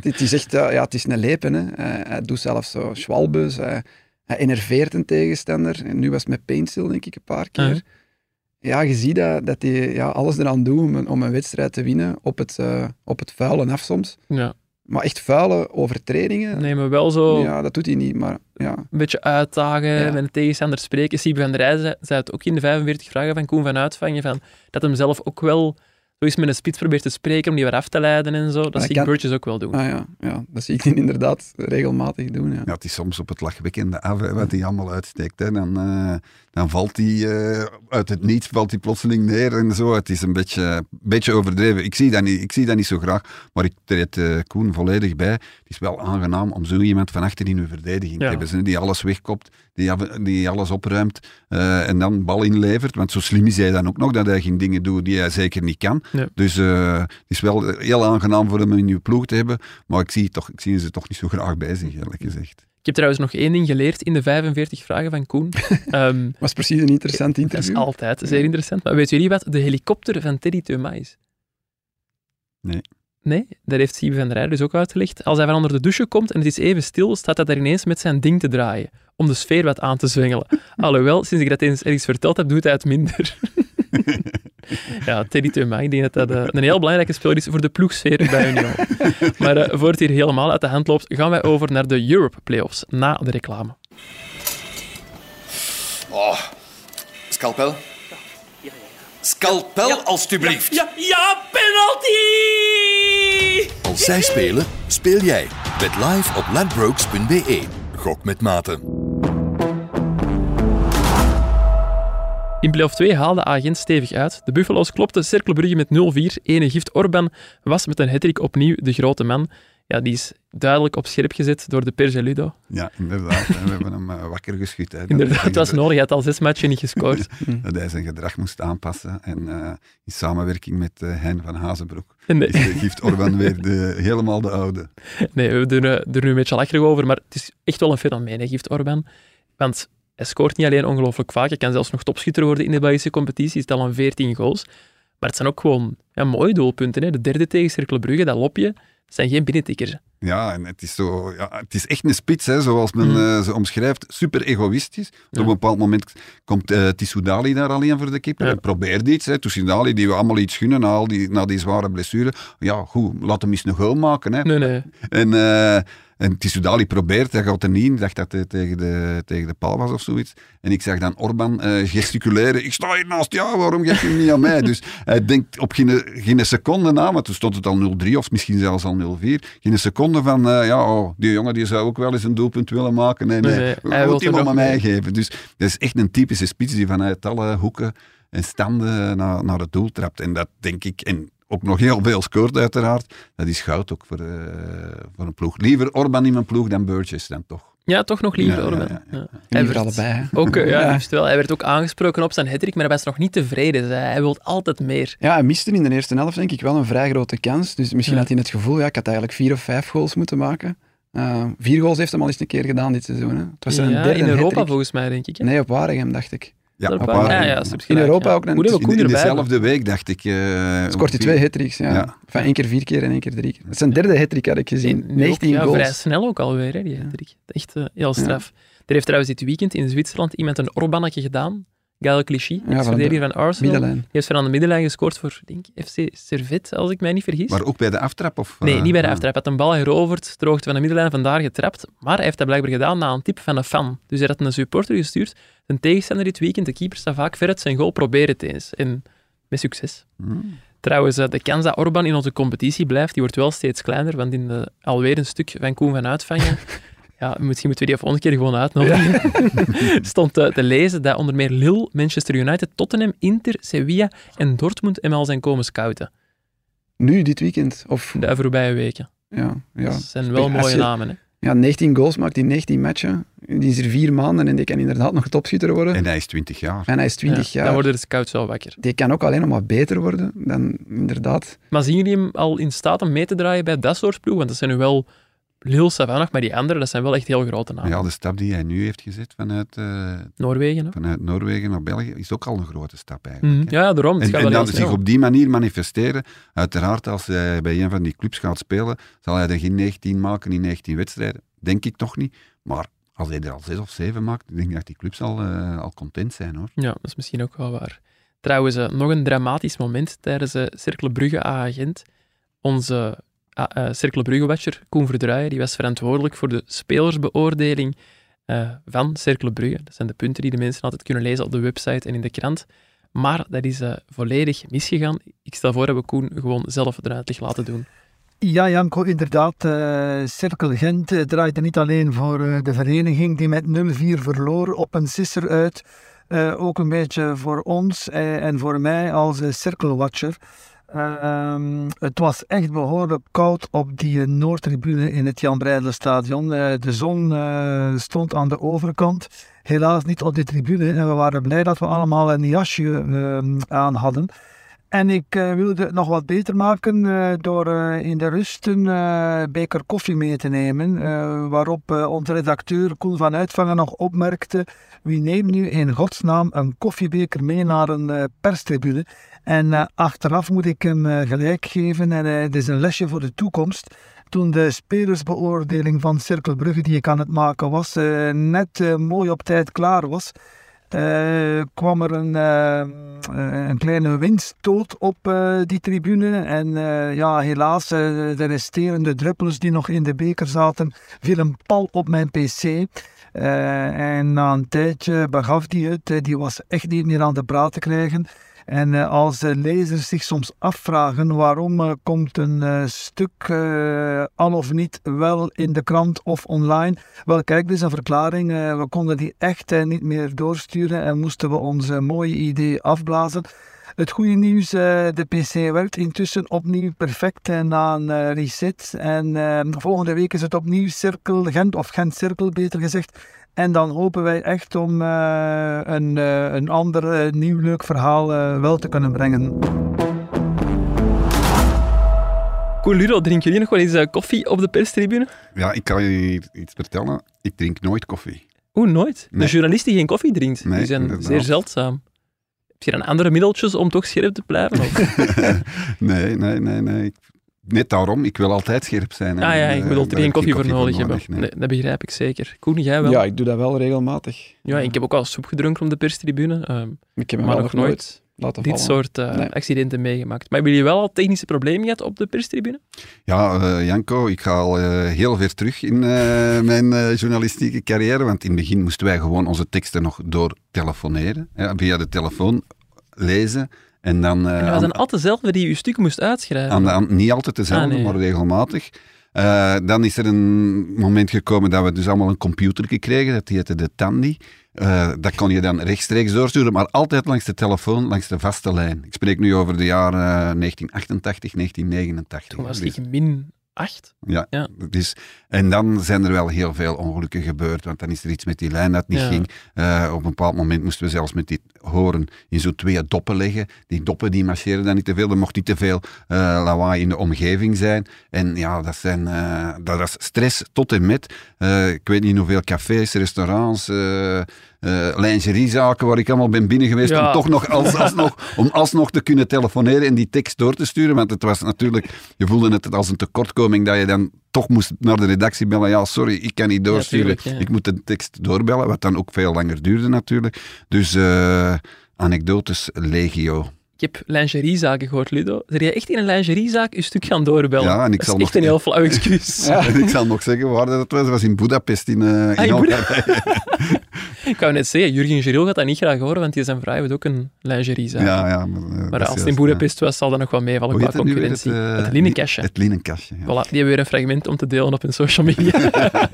Het is echt, eh, ja, het is een lepen. Hè. Hij, hij doet zelfs zo schwalbes. Hij, hij enerveert een tegenstander. En nu was het met Paintstil, denk ik, een paar keer. Uh-huh. Ja, je ziet dat, dat hij ja, alles eraan doet om een, om een wedstrijd te winnen. Op het, eh, op het vuile af soms. Ja, Maar echt vuile overtredingen, nee, maar wel zo ja, dat doet hij niet. Maar ja, een beetje uitdagen, Ja. met een tegenstander spreken. Siebe van der zei, zei het ook in de 45 vragen van Koen van Uitvangen, van, dat hem zelf ook wel zo eens met een spits probeert te spreken om die weer af te leiden en zo. Dat zie ik kan- Burgess ook wel doen. ah, ja, ja, dat zie ik die inderdaad regelmatig doen. Ja. Ja, het is soms op het lachwekkende af, hè, wat hij allemaal uitsteekt. Hè. Dan, eh, dan valt hij eh, uit het niets valt hij plotseling neer en zo. Het is een beetje, beetje overdreven. Ik zie, dat niet, ik zie dat niet zo graag, maar ik treed eh, Koen volledig bij. Het is wel aangenaam om zo iemand van achter in uw verdediging te hebben. hè, Die alles wegkopt, die, die alles opruimt eh, en dan bal inlevert. Want zo slim is hij dan ook nog, dat hij geen dingen doet die hij zeker niet kan. Ja. Dus eh, het is wel heel aangenaam voor hem in uw ploeg te hebben. Maar ik zie, toch, ik zie ze toch niet zo graag bij zich, eerlijk gezegd. Ik heb trouwens nog één ding geleerd in de 45 vragen van Koen. Ehm, was precies een interessant dat is interview. altijd zeer interessant. Maar weten jullie wat de helikopter van Teddy Teuma is? Nee. Nee, dat heeft Siebe van der Rijden dus ook uitgelegd. Als hij van onder de douche komt en het is even stil, staat hij daar ineens met zijn ding te draaien. Om de sfeer wat aan te zwengelen. Alhoewel, sinds ik dat eens ergens verteld heb, doet hij het minder. ja, Teddy Thuma, ik denk dat dat eh, een heel belangrijke speler is voor de ploegsfeer bij Union. maar eh, voor het hier helemaal uit de hand loopt, gaan wij over naar de Europe Playoffs na de reclame. Oh, scalpel? Scalpel, alstublieft. Ja, ja, penalty! Als zij spelen, speel jij. Bet live op ladbrokes.be. Gok met mate. In play-off 2 haalde Agent stevig uit. De Buffalo's klopten Cerkelbrugge met 0-4. Ene gift Orban was met een hattrick opnieuw de grote man. Ja, die is duidelijk op scherp gezet door de Pergeludo. Ja, inderdaad. En we hebben hem eh, wakker geschud. Hè. Dat Inderdaad, het was nodig. Hij had al zes matchen niet gescoord. Dat hij zijn gedrag moest aanpassen. En eh, in samenwerking met eh, Hein van Hazenbroek En de- is, geeft Orban weer de, helemaal de oude. Nee, we doen er nu een beetje lacherig over, maar het is echt wel een fenomeen, hè, geeft Orban. Want hij scoort niet alleen ongelooflijk vaak, hij kan zelfs nog topschutter worden in de Belgische competitie, hij staat al aan 14 goals. Maar het zijn ook gewoon ja, mooie doelpunten. Hè. De derde tegen Cercle Brugge, dat lopje, zijn geen binnentikkers. hè. Ja, en het is, zo, ja, het is echt een spits, hè, zoals men Mm. eh, ze omschrijft. Super egoïstisch. Op een bepaald moment komt eh Tissoudali daar alleen voor de keeper. Ja. En probeert iets. Hè. Tissoudali, die we allemaal iets gunnen na, al die, na die zware blessure. Ja, goed, laat hem eens een goal maken. Hè. Nee, nee. En, eh en Tissoudali probeert, hij gaat er niet in. Dacht dat hij tegen de, tegen de paal was of zoiets. En ik zag dan Orban eh, gesticuleren. Ik sta hier naast jou, waarom geef je hem niet aan mij? Dus hij denkt op geen, geen seconde na, want toen stond het al 0-3 of misschien zelfs al 0-4. Geen seconde van, eh, ja, oh, die jongen die zou ook wel eens een doelpunt willen maken. Nee, nee, Nee, nee, hij moet hem aan mij geven. Dus dat is echt een typische spits die vanuit alle hoeken en standen naar, naar het doel trapt. En dat denk ik... En, ook nog heel veel scoort uiteraard. Dat is goud ook voor, eh, voor een ploeg. Liever Orban in mijn ploeg dan Burgess dan toch. Ja, toch nog liever Ja, Orban. ja, ja. Ja. Hij Liever werd allebei. hè. Ook, eh, ja, Ja. liefst wel. Hij werd ook aangesproken op zijn hattrick, maar hij was nog niet tevreden. Dus hij, hij wil altijd meer. Ja, hij miste in de eerste helft denk ik wel een vrij grote kans. Dus misschien Ja. had hij het gevoel, ja, ik had eigenlijk vier of vijf goals moeten maken. Eh, vier goals heeft hem al eens een keer gedaan dit seizoen. Hè. Het was zijn derde in Europa volgens mij, denk ik. hè. Nee, op Waregem, dacht ik. Ja, Dat op Ja, ja, In Europa ja. ook een- in, Koen in erbij. dezelfde week dacht ik... eh, Scoort hij twee hat-tricks, ja. Ja. Van één keer vier keer en één keer drie keer. Het is zijn derde hat-trick, had ik gezien. In- in 19 ook, ja, goals. Vrij snel ook alweer, hè, die hattrick. Echt eh, heel straf. Er heeft trouwens dit weekend in Zwitserland iemand een Orbannetje gedaan. Gael Clichy, van ex-verdediger de van Arsenal. Die Middenlijn. heeft van aan de middenlijn gescoord voor denk, ik, FC Servet, als ik mij niet vergis. Maar ook bij de aftrap? Of, Nee, eh, niet bij de aftrap. Hij had een bal heroverd, ter hoogte van de middenlijn, vandaar getrapt. Maar hij heeft dat blijkbaar gedaan na een tip van een fan. Dus hij had een supporter gestuurd. Een tegenstander dit weekend, de keeper, staat vaak ver uit zijn goal, probeer het eens. En met succes. Hmm. Trouwens, eh, de kans dat Orban in onze competitie blijft, die wordt wel steeds kleiner, want in de, alweer een stuk van Koen van Uitvangen, ja, misschien moeten we die volgende keer gewoon uitnodigen, stond eh, te lezen dat onder meer Lille, Manchester United, Tottenham, Inter, Sevilla en Dortmund hem al zijn komen scouten Nu, dit weekend. Of, de voorbije weken. ja, ja. Dat zijn wel mooie je- namen. Hè? ja, 19 goals maakt in 19 matchen. Die is er vier maanden en die kan inderdaad nog topschutter worden. En hij is 20 jaar. En hij is 20 Ja, jaar. Dan worden de scouts wel wakker. Die kan ook alleen nog maar beter worden dan inderdaad. Maar zien jullie hem al in staat om mee te draaien bij dat soort ploeg? Want dat zijn nu wel Lille, Savannah, maar die anderen, dat zijn wel echt heel grote namen. Ja, de stap die hij nu heeft gezet vanuit, eh, Noorwegen, hè? vanuit Noorwegen naar België is ook al een grote stap eigenlijk. Mhm. Ja, daarom. En, gaat en dan zich op die manier manifesteren. Uiteraard, als hij bij een van die clubs gaat spelen, zal hij er geen 19 maken in 19 wedstrijden. Denk ik toch niet. Maar als hij er al 6 of 7 maakt, denk ik dat die clubs al, eh, al content zijn hoor. Ja, dat is misschien ook wel waar. Trouwens, eh, nog een dramatisch moment tijdens de Cercle Brugge-agent. Onze uh, Cercle Brugge-watcher, Koen Verdraaien, die was verantwoordelijk voor de spelersbeoordeling eh, van Cercle Brugge. Dat zijn de punten die de mensen altijd kunnen lezen op de website en in de krant. Maar dat is eh, volledig misgegaan. Ik stel voor dat we Koen gewoon zelf de uitleg laten doen. Ja, Janko, inderdaad. eh Cirkel Gent eh, draaide niet alleen voor eh, de vereniging die met 0-4 verloor op een sisser uit. eh, ook een beetje voor ons eh, en voor mij als uh, cirkelwatcher. Ehm, het was echt behoorlijk koud op die Noordtribune in het Jan Breidel stadion. Uh, de zon uh, stond aan de overkant. Helaas niet op de tribune. En we waren blij dat we allemaal een jasje uh, aan hadden. En ik uh, wilde het nog wat beter maken door in de rust een beker koffie mee te nemen. waarop onze redacteur Koen van Uitvangen nog opmerkte: wie neemt nu in godsnaam een koffiebeker mee naar een perstribune? En eh, achteraf moet ik hem eh, gelijk geven. En eh, het is een lesje voor de toekomst. Toen de spelersbeoordeling van Cirkel Brugge, die ik aan het maken was, net mooi op tijd klaar was, kwam er een, een kleine windstoot op die tribune. En ja, helaas, de resterende druppels die nog in de beker zaten, vielen pal op mijn pc. En na een tijdje begaf die het. Die was echt niet meer aan de praat te krijgen. En eh, als lezers zich soms afvragen waarom eh, komt een eh, stuk al of niet wel in de krant of online, wel kijk, dit is een verklaring. We konden die echt niet meer doorsturen en moesten we ons mooie idee afblazen. Het goede nieuws, eh, de PC werkt intussen opnieuw perfect eh, na een eh, reset. En volgende week is het opnieuw Cirkel Gent, of Gent Cirkel beter gezegd. En dan hopen wij echt om eh, een, eh, een ander nieuw leuk verhaal wel te kunnen brengen. Cool, Ludo, drinken jullie nog wel eens koffie op de perstribune? Ja, ik kan je iets vertellen. Ik drink nooit koffie. Oeh, nooit. Nee. De journalist die geen koffie drinkt, Nee, die zijn inderdaad. zeer zeldzaam. Heb je dan andere middeltjes om toch scherp te blijven? Of? nee, nee, nee, nee. Net daarom, ik wil altijd scherp zijn. ah ja, ik eh, bedoel, er geen koffie voor nodig hebben. nee. Nee, dat begrijp ik zeker. Koen, jij wel? Ja, ik doe dat wel regelmatig. Ja, ik heb ook al soep gedronken op de perstribune, ehm, Ik heb maar wel nog nooit laten dit vallen. soort eh, Nee. accidenten meegemaakt. Maar hebben jullie wel al technische problemen gehad op de perstribune? Ja, eh, Janko, ik ga al eh, heel ver terug in eh, mijn journalistieke carrière. Want in het begin moesten wij gewoon onze teksten nog door telefoneren. Ja, via de telefoon lezen. En dan... eh, En dat was dan altijd dezelfde die je stuk moest uitschrijven. Aan de, aan- niet altijd dezelfde, Ah, nee. maar regelmatig. Eh, dan is er een moment gekomen dat we dus allemaal een computer kregen, dat heette de Tandy. Eh, dat kon je dan rechtstreeks doorsturen, maar altijd langs de telefoon, langs de vaste lijn. Ik spreek nu over de jaren eh, 1988, 1989. Toen was ik min 8. ja, Ja. Dus, en dan zijn er wel heel veel ongelukken gebeurd, want dan is er iets met die lijn dat niet Ja. ging. Eh, op een bepaald moment moesten we zelfs met die horen in zo twee doppen leggen. Die doppen die marcheren dan niet te veel, er mocht niet te veel eh, lawaai in de omgeving zijn. En ja, dat, zijn, eh, dat was stress tot en met. Ik weet niet hoeveel cafés, restaurants, eh, eh, lingeriezaken waar ik allemaal ben binnen geweest Ja. om toch nog als, alsnog, om alsnog te kunnen telefoneren en die tekst door te sturen. Want het was natuurlijk, je voelde het als een tekortkoming dat je dan toch moest naar de redactie bellen. Ja, sorry, ik kan niet doorsturen. tuurlijk, ja. Ik moet de tekst doorbellen, wat dan ook veel langer duurde natuurlijk. Dus eh, anekdotes legio. Ik heb lingeriezaken gehoord, Ludo. Zijn jij echt in een lingeriezaak je stuk gaan doorbellen? Ja, en ik dat zal is echt nog- een heel flauw excuus. En ik zal nog zeggen waar dat was. Dat was in Budapest in, eh Ah, in Hongarije. Ik wou net zeggen, Jurgen Geril gaat dat niet graag horen, want die zijn vrouw heeft ook een lingeriezaak. Ja, ja. Maar, eh, maar als is het in juist, Boedapest was, zal dat nog wel meevallen Hoe qua heet het nu weer? concurrentie. Het, Het, linnenkastje. ja. Het linnenkastje, ja. Voilà, die hebben weer een fragment om te delen op hun social media.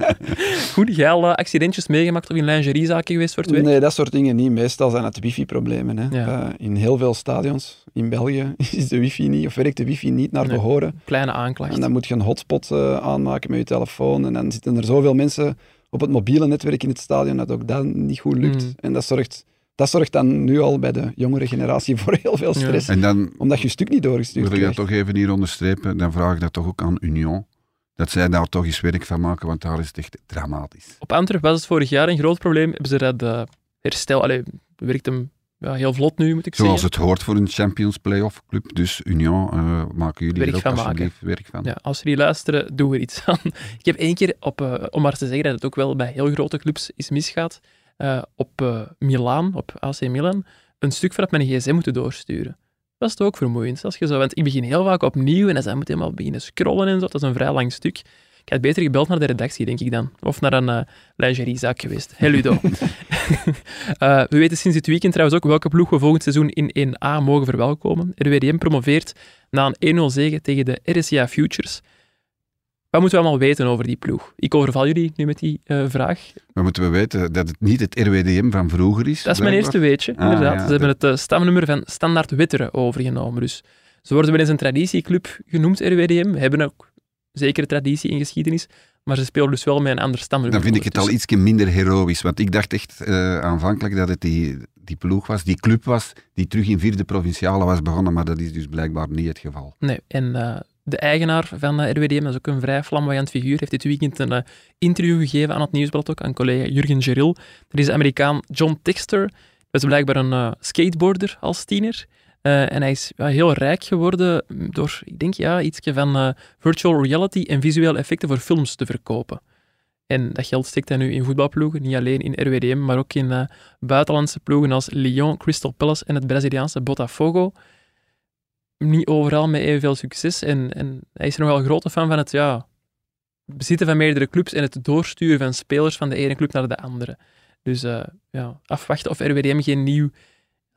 Goed, jij al accidentjes meegemaakt of in lingeriezaken geweest voor het werk? Nee, dat soort dingen niet. Meestal zijn het wifi-problemen. Hè. Ja. Eh, in heel veel stadions in België is de wifi niet, of werkt de wifi niet naar Nee. behoren. Kleine aanklacht. En dan moet je een hotspot eh, aanmaken met je telefoon. En dan zitten er zoveel mensen op het mobiele netwerk in het stadion dat ook dat niet goed lukt. Mm. En dat zorgt, dat zorgt dan nu al bij de jongere generatie voor heel veel stress. En dan Omdat je je stuk niet doorgestuurd wil ik dat toch even hier onderstrepen. Dan vraag ik dat toch ook aan Union. Dat zij daar toch eens werk van maken, want daar is het echt dramatisch. Op Antwerp was het vorig jaar een groot probleem. Hebben ze dat eh, herstel... Allee, werkt hem ja, heel vlot nu, moet ik Zoals zeggen. het hoort voor een Champions Playoff club. Dus Union, eh, maken jullie Werk er ook van maken. werk van. Ja, als jullie luisteren, doen we er iets aan. Ik heb één keer, op, eh, om maar te zeggen dat het ook wel bij heel grote clubs is misgaat, eh, op Milaan, op AC Milan, een stuk van mijn gsm moeten doorsturen. Dat is toch ook vermoeiend. Als je zo, want ik begin heel vaak opnieuw en dan moet je helemaal beginnen scrollen en zo. Dat is een vrij lang stuk. Ik had beter gebeld naar de redactie, denk ik dan. Of naar een eh lingeriezaak geweest. Hey Ludo. Eh, we weten sinds dit weekend trouwens ook welke ploeg we volgend seizoen in 1A mogen verwelkomen. RWDM promoveert na een 1-0 zege tegen de RSA Futures. Wat moeten we allemaal weten over die ploeg? Ik overval jullie nu met die eh, vraag. Maar moeten we weten dat het niet het RWDM van vroeger is? Dat is mijn eerste weetje, Ah, inderdaad. ja, Ze hebben het stamnummer van Standaard Witteren overgenomen. Dus ze worden wel eens een traditieclub genoemd, RWDM. Hebben ook zekere traditie in geschiedenis. Maar ze spelen dus wel met een ander stamnummer. Dan vind ik het al ondertussen. iets minder heroïs. Want ik dacht echt eh, aanvankelijk dat het die, die ploeg was, die club was, die terug in vierde provinciale was begonnen. Maar dat is dus blijkbaar niet het geval. Nee, en eh, de eigenaar van eh, RWDM, dat is ook een vrij flamboyant figuur, heeft dit weekend een interview gegeven aan het Nieuwsblad ook, aan collega Jurgen Geril. Dat is de Amerikaan John Texter. Dat is blijkbaar een skateboarder als tiener. Eh, en hij is heel rijk geworden door, ik denk, ja, iets van eh, virtual reality en visuele effecten voor films te verkopen. En dat geld steekt hij nu in voetbalploegen, niet alleen in RWDM, maar ook in eh, buitenlandse ploegen als Lyon, Crystal Palace en het Braziliaanse Botafogo. Niet overal met evenveel succes. En, en hij is er nogal grote fan van het ja, bezitten van meerdere clubs en het doorsturen van spelers van de ene club naar de andere. Dus ja, afwachten of RWDM geen nieuw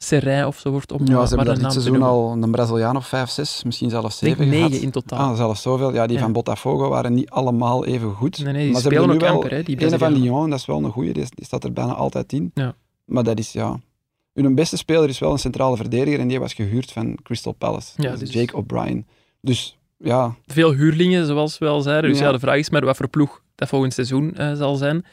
Serrain of zo wordt om Ja, ze hebben de dat dit seizoen al een Braziliaan of vijf, zes, misschien zelfs Ik denk zeven negen gehad. in totaal. Ah, zelfs zoveel. Ja, die Ja. van Botafogo waren niet allemaal even goed. Nee, nee, die maar ze spelen hebben ook er nu wel amper, hè, die Ene van. Lyon, dat is wel een goeie, die, die staat er bijna altijd in. Ja. Maar dat is, ja... Hun beste speler is wel een centrale verdediger en die was gehuurd van Crystal Palace. Ja, is dus- Jake O'Brien. Dus ja, Veel huurlingen, zoals we al zeiden. Dus ja, Ja. de vraag is maar wat voor ploeg dat volgend seizoen eh, zal zijn.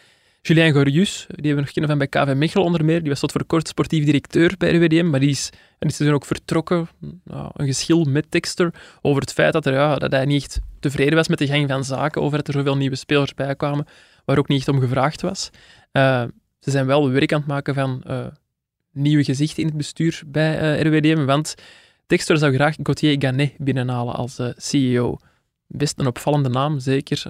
Julien Gorius, die hebben we nog kennen van bij KV Mechelen onder meer. Die was tot voor kort sportief directeur bij RWDM, maar die is en dit seizoen ook vertrokken. Nou, een geschil met Texter over het feit dat, er, ja, dat hij niet echt tevreden was met de gang van zaken, over dat er zoveel nieuwe spelers bij kwamen, waar ook niet echt om gevraagd was. Eh, ze zijn wel werk aan het maken van eh, nieuwe gezichten in het bestuur bij eh, RWDM, want Texter zou graag Gauthier Ganet binnenhalen als CEO. Best een opvallende naam, zeker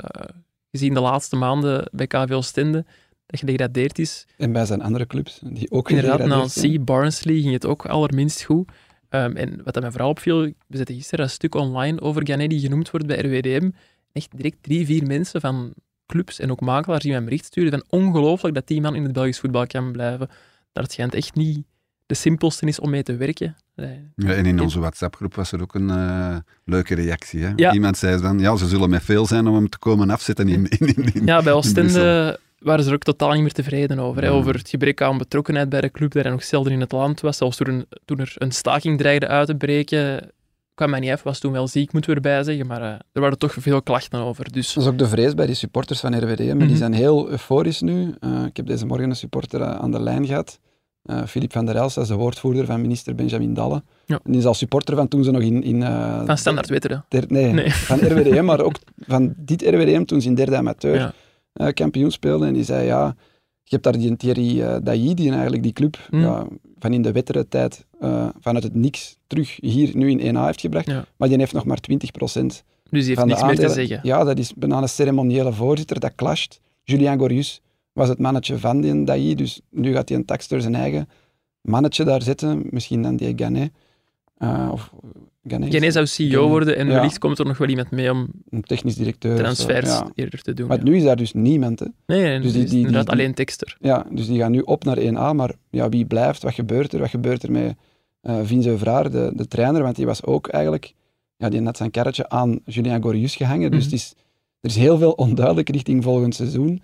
gezien de laatste maanden bij KV Oostende, dat gedegradeerd is. en bij zijn andere clubs, die ook Inderdaad, gedegradeerd zijn. Nancy, Barnsley ging het ook allerminst goed. Ehm, en wat dat mij vooral opviel, we zetten gisteren een stuk online over Ganet die genoemd wordt bij RWDM. Echt direct drie, vier mensen van clubs en ook makelaars die mij een bericht sturen van ongelooflijk dat die man in het Belgisch voetbal kan blijven. Dat het schijnt echt niet de simpelste is om mee te werken. Nee. Ja, en in onze WhatsApp-groep was er ook een eh, leuke reactie. Hè? Ja. Iemand zei dan, ja, ze zullen met veel zijn om hem te komen afzetten in, in, in, in- Ja, bij Oostende. Waren ze er ook totaal niet meer tevreden over. Hè, over het gebrek aan betrokkenheid bij de club, dat hij nog zelden in het land was. Zelfs toen, er een staking dreigde uit te breken, kwam hij niet af, was toen wel ziek, moeten we erbij zeggen. Maar eh, er waren toch veel klachten over. Dus Dat is ook de vrees bij die supporters van RWDM. Mhm. Die zijn heel euforisch nu. Eh, ik heb deze morgen een supporter eh, aan de lijn gehad. Eh Filip van der Els, dat is de woordvoerder van minister Benjamin Dalle. Ja. En die is al supporter van toen ze nog in... in van standaard Wetteren. nee, Nee. van RWDM, maar ook van dit RWDM toen ze in derde amateur Ja. Eh, kampioen speelden. En die zei, ja, je hebt daar die Thierry eh Dailly, die eigenlijk die club Mm. ja, van in de Wetteren tijd eh, vanuit het niks terug hier nu in 1A heeft gebracht. Ja. Maar die heeft nog maar 20 procent Dus die heeft niks meer te zeggen. Ja, dat is bijna een ceremoniële voorzitter, dat clasht. Julien Gorius was het mannetje van die Dailly, dus nu gaat hij een taxter zijn eigen mannetje daar zetten, misschien dan die Ganet. Of Ganet zou CEO worden en Ja. wellicht komt er nog wel iemand mee om een technisch directeur. zo, transfers ja. eerder te doen. Maar ja. nu is daar dus niemand. Hè. Nee, nee, dus die- die- inderdaad die- alleen tekster. Ja, dus die gaan nu op naar 1A, maar ja, wie blijft, wat gebeurt er? Wat gebeurt er met eh Vince Vraar, de, de trainer? Want die was ook eigenlijk, ja, die had net zijn karretje aan Julien Gorius gehangen. Dus Mhm. het is, er is heel veel onduidelijk richting volgend seizoen.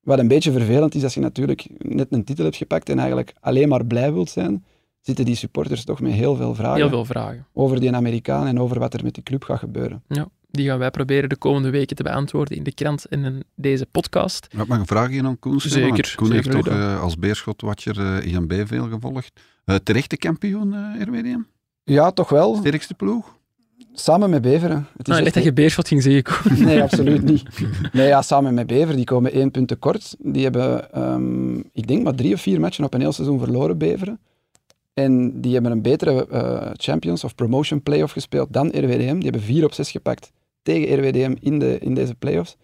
Wat een beetje vervelend is als je natuurlijk net een titel hebt gepakt en eigenlijk alleen maar blij wilt zijn, zitten die supporters toch met heel veel vragen Heel veel vragen. over die Amerikaan en over wat er met die club gaat gebeuren. Ja, die gaan wij proberen de komende weken te beantwoorden in de krant en in deze podcast. Wat mag een vraagje aan Koen stellen? Zeker, Want Koen zeker heeft toch eh, als beerschotwatcher eh INB veel gevolgd. Eh terechte kampioen, eh, RWDM? Ja, toch wel. Sterkste ploeg? Samen met Beveren. Het is Ah, ik echt dat je Beerschot ging zeggen. Nee, absoluut niet. Nee, ja, samen met Bever, die komen één punt tekort. Die hebben, ehm, ik denk, maar drie of vier matchen op een heel seizoen verloren, Beveren. En die hebben een betere eh, Champions of Promotion playoff gespeeld dan RWDM. Die hebben vier op zes gepakt tegen RWDM in, de, in deze playoffs.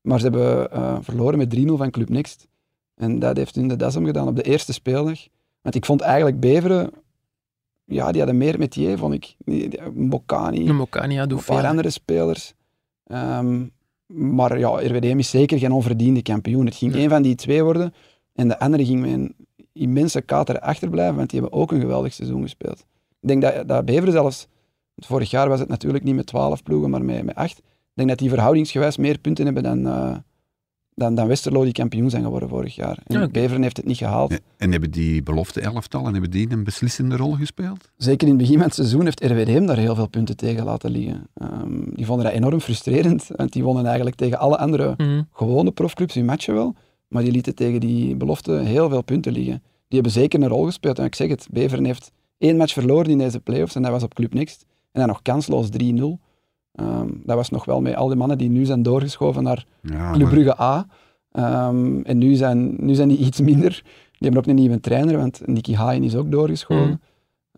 Maar ze hebben eh, verloren met 3-0 van Club Next. En dat heeft hun de das omgedaan op de eerste speeldag. Want ik vond eigenlijk Beveren, ja, die hadden meer metier, vond ik. Die, die, Mokani, een paar veel. andere spelers. Ehm, maar ja, RWDM is zeker geen onverdiende kampioen. Het ging één van die twee worden en de andere ging met een immense kater achterblijven, want die hebben ook een geweldig seizoen gespeeld. Ik denk dat, dat Beveren zelfs, want vorig jaar was het natuurlijk niet met 12 ploegen, maar met, met 8. Ik denk dat die verhoudingsgewijs meer punten hebben dan, eh, dan, dan Westerlo, die kampioen zijn geworden vorig jaar. En Ja. Beveren heeft het niet gehaald. En- En hebben die belofte elftallen hebben die een beslissende rol gespeeld? Zeker in het begin van het seizoen heeft RWDM daar heel veel punten tegen laten liggen. Ehm, die vonden dat enorm frustrerend, want die wonnen eigenlijk tegen alle andere Mhm. gewone profclubs hun matchen wel, maar die lieten tegen die belofte heel veel punten liggen. Die hebben zeker een rol gespeeld. En ik zeg het, Beveren heeft één match verloren in deze playoffs en dat was op Club Next. En dan nog kansloos 3-0. Ehm, dat was nog wel met al die mannen die nu zijn doorgeschoven naar Ja, Club Brugge A. Ehm, en nu zijn, nu zijn die iets minder. Die hebben ook een nieuwe trainer, want Nicky Hayen is ook doorgeschoven. Mhm.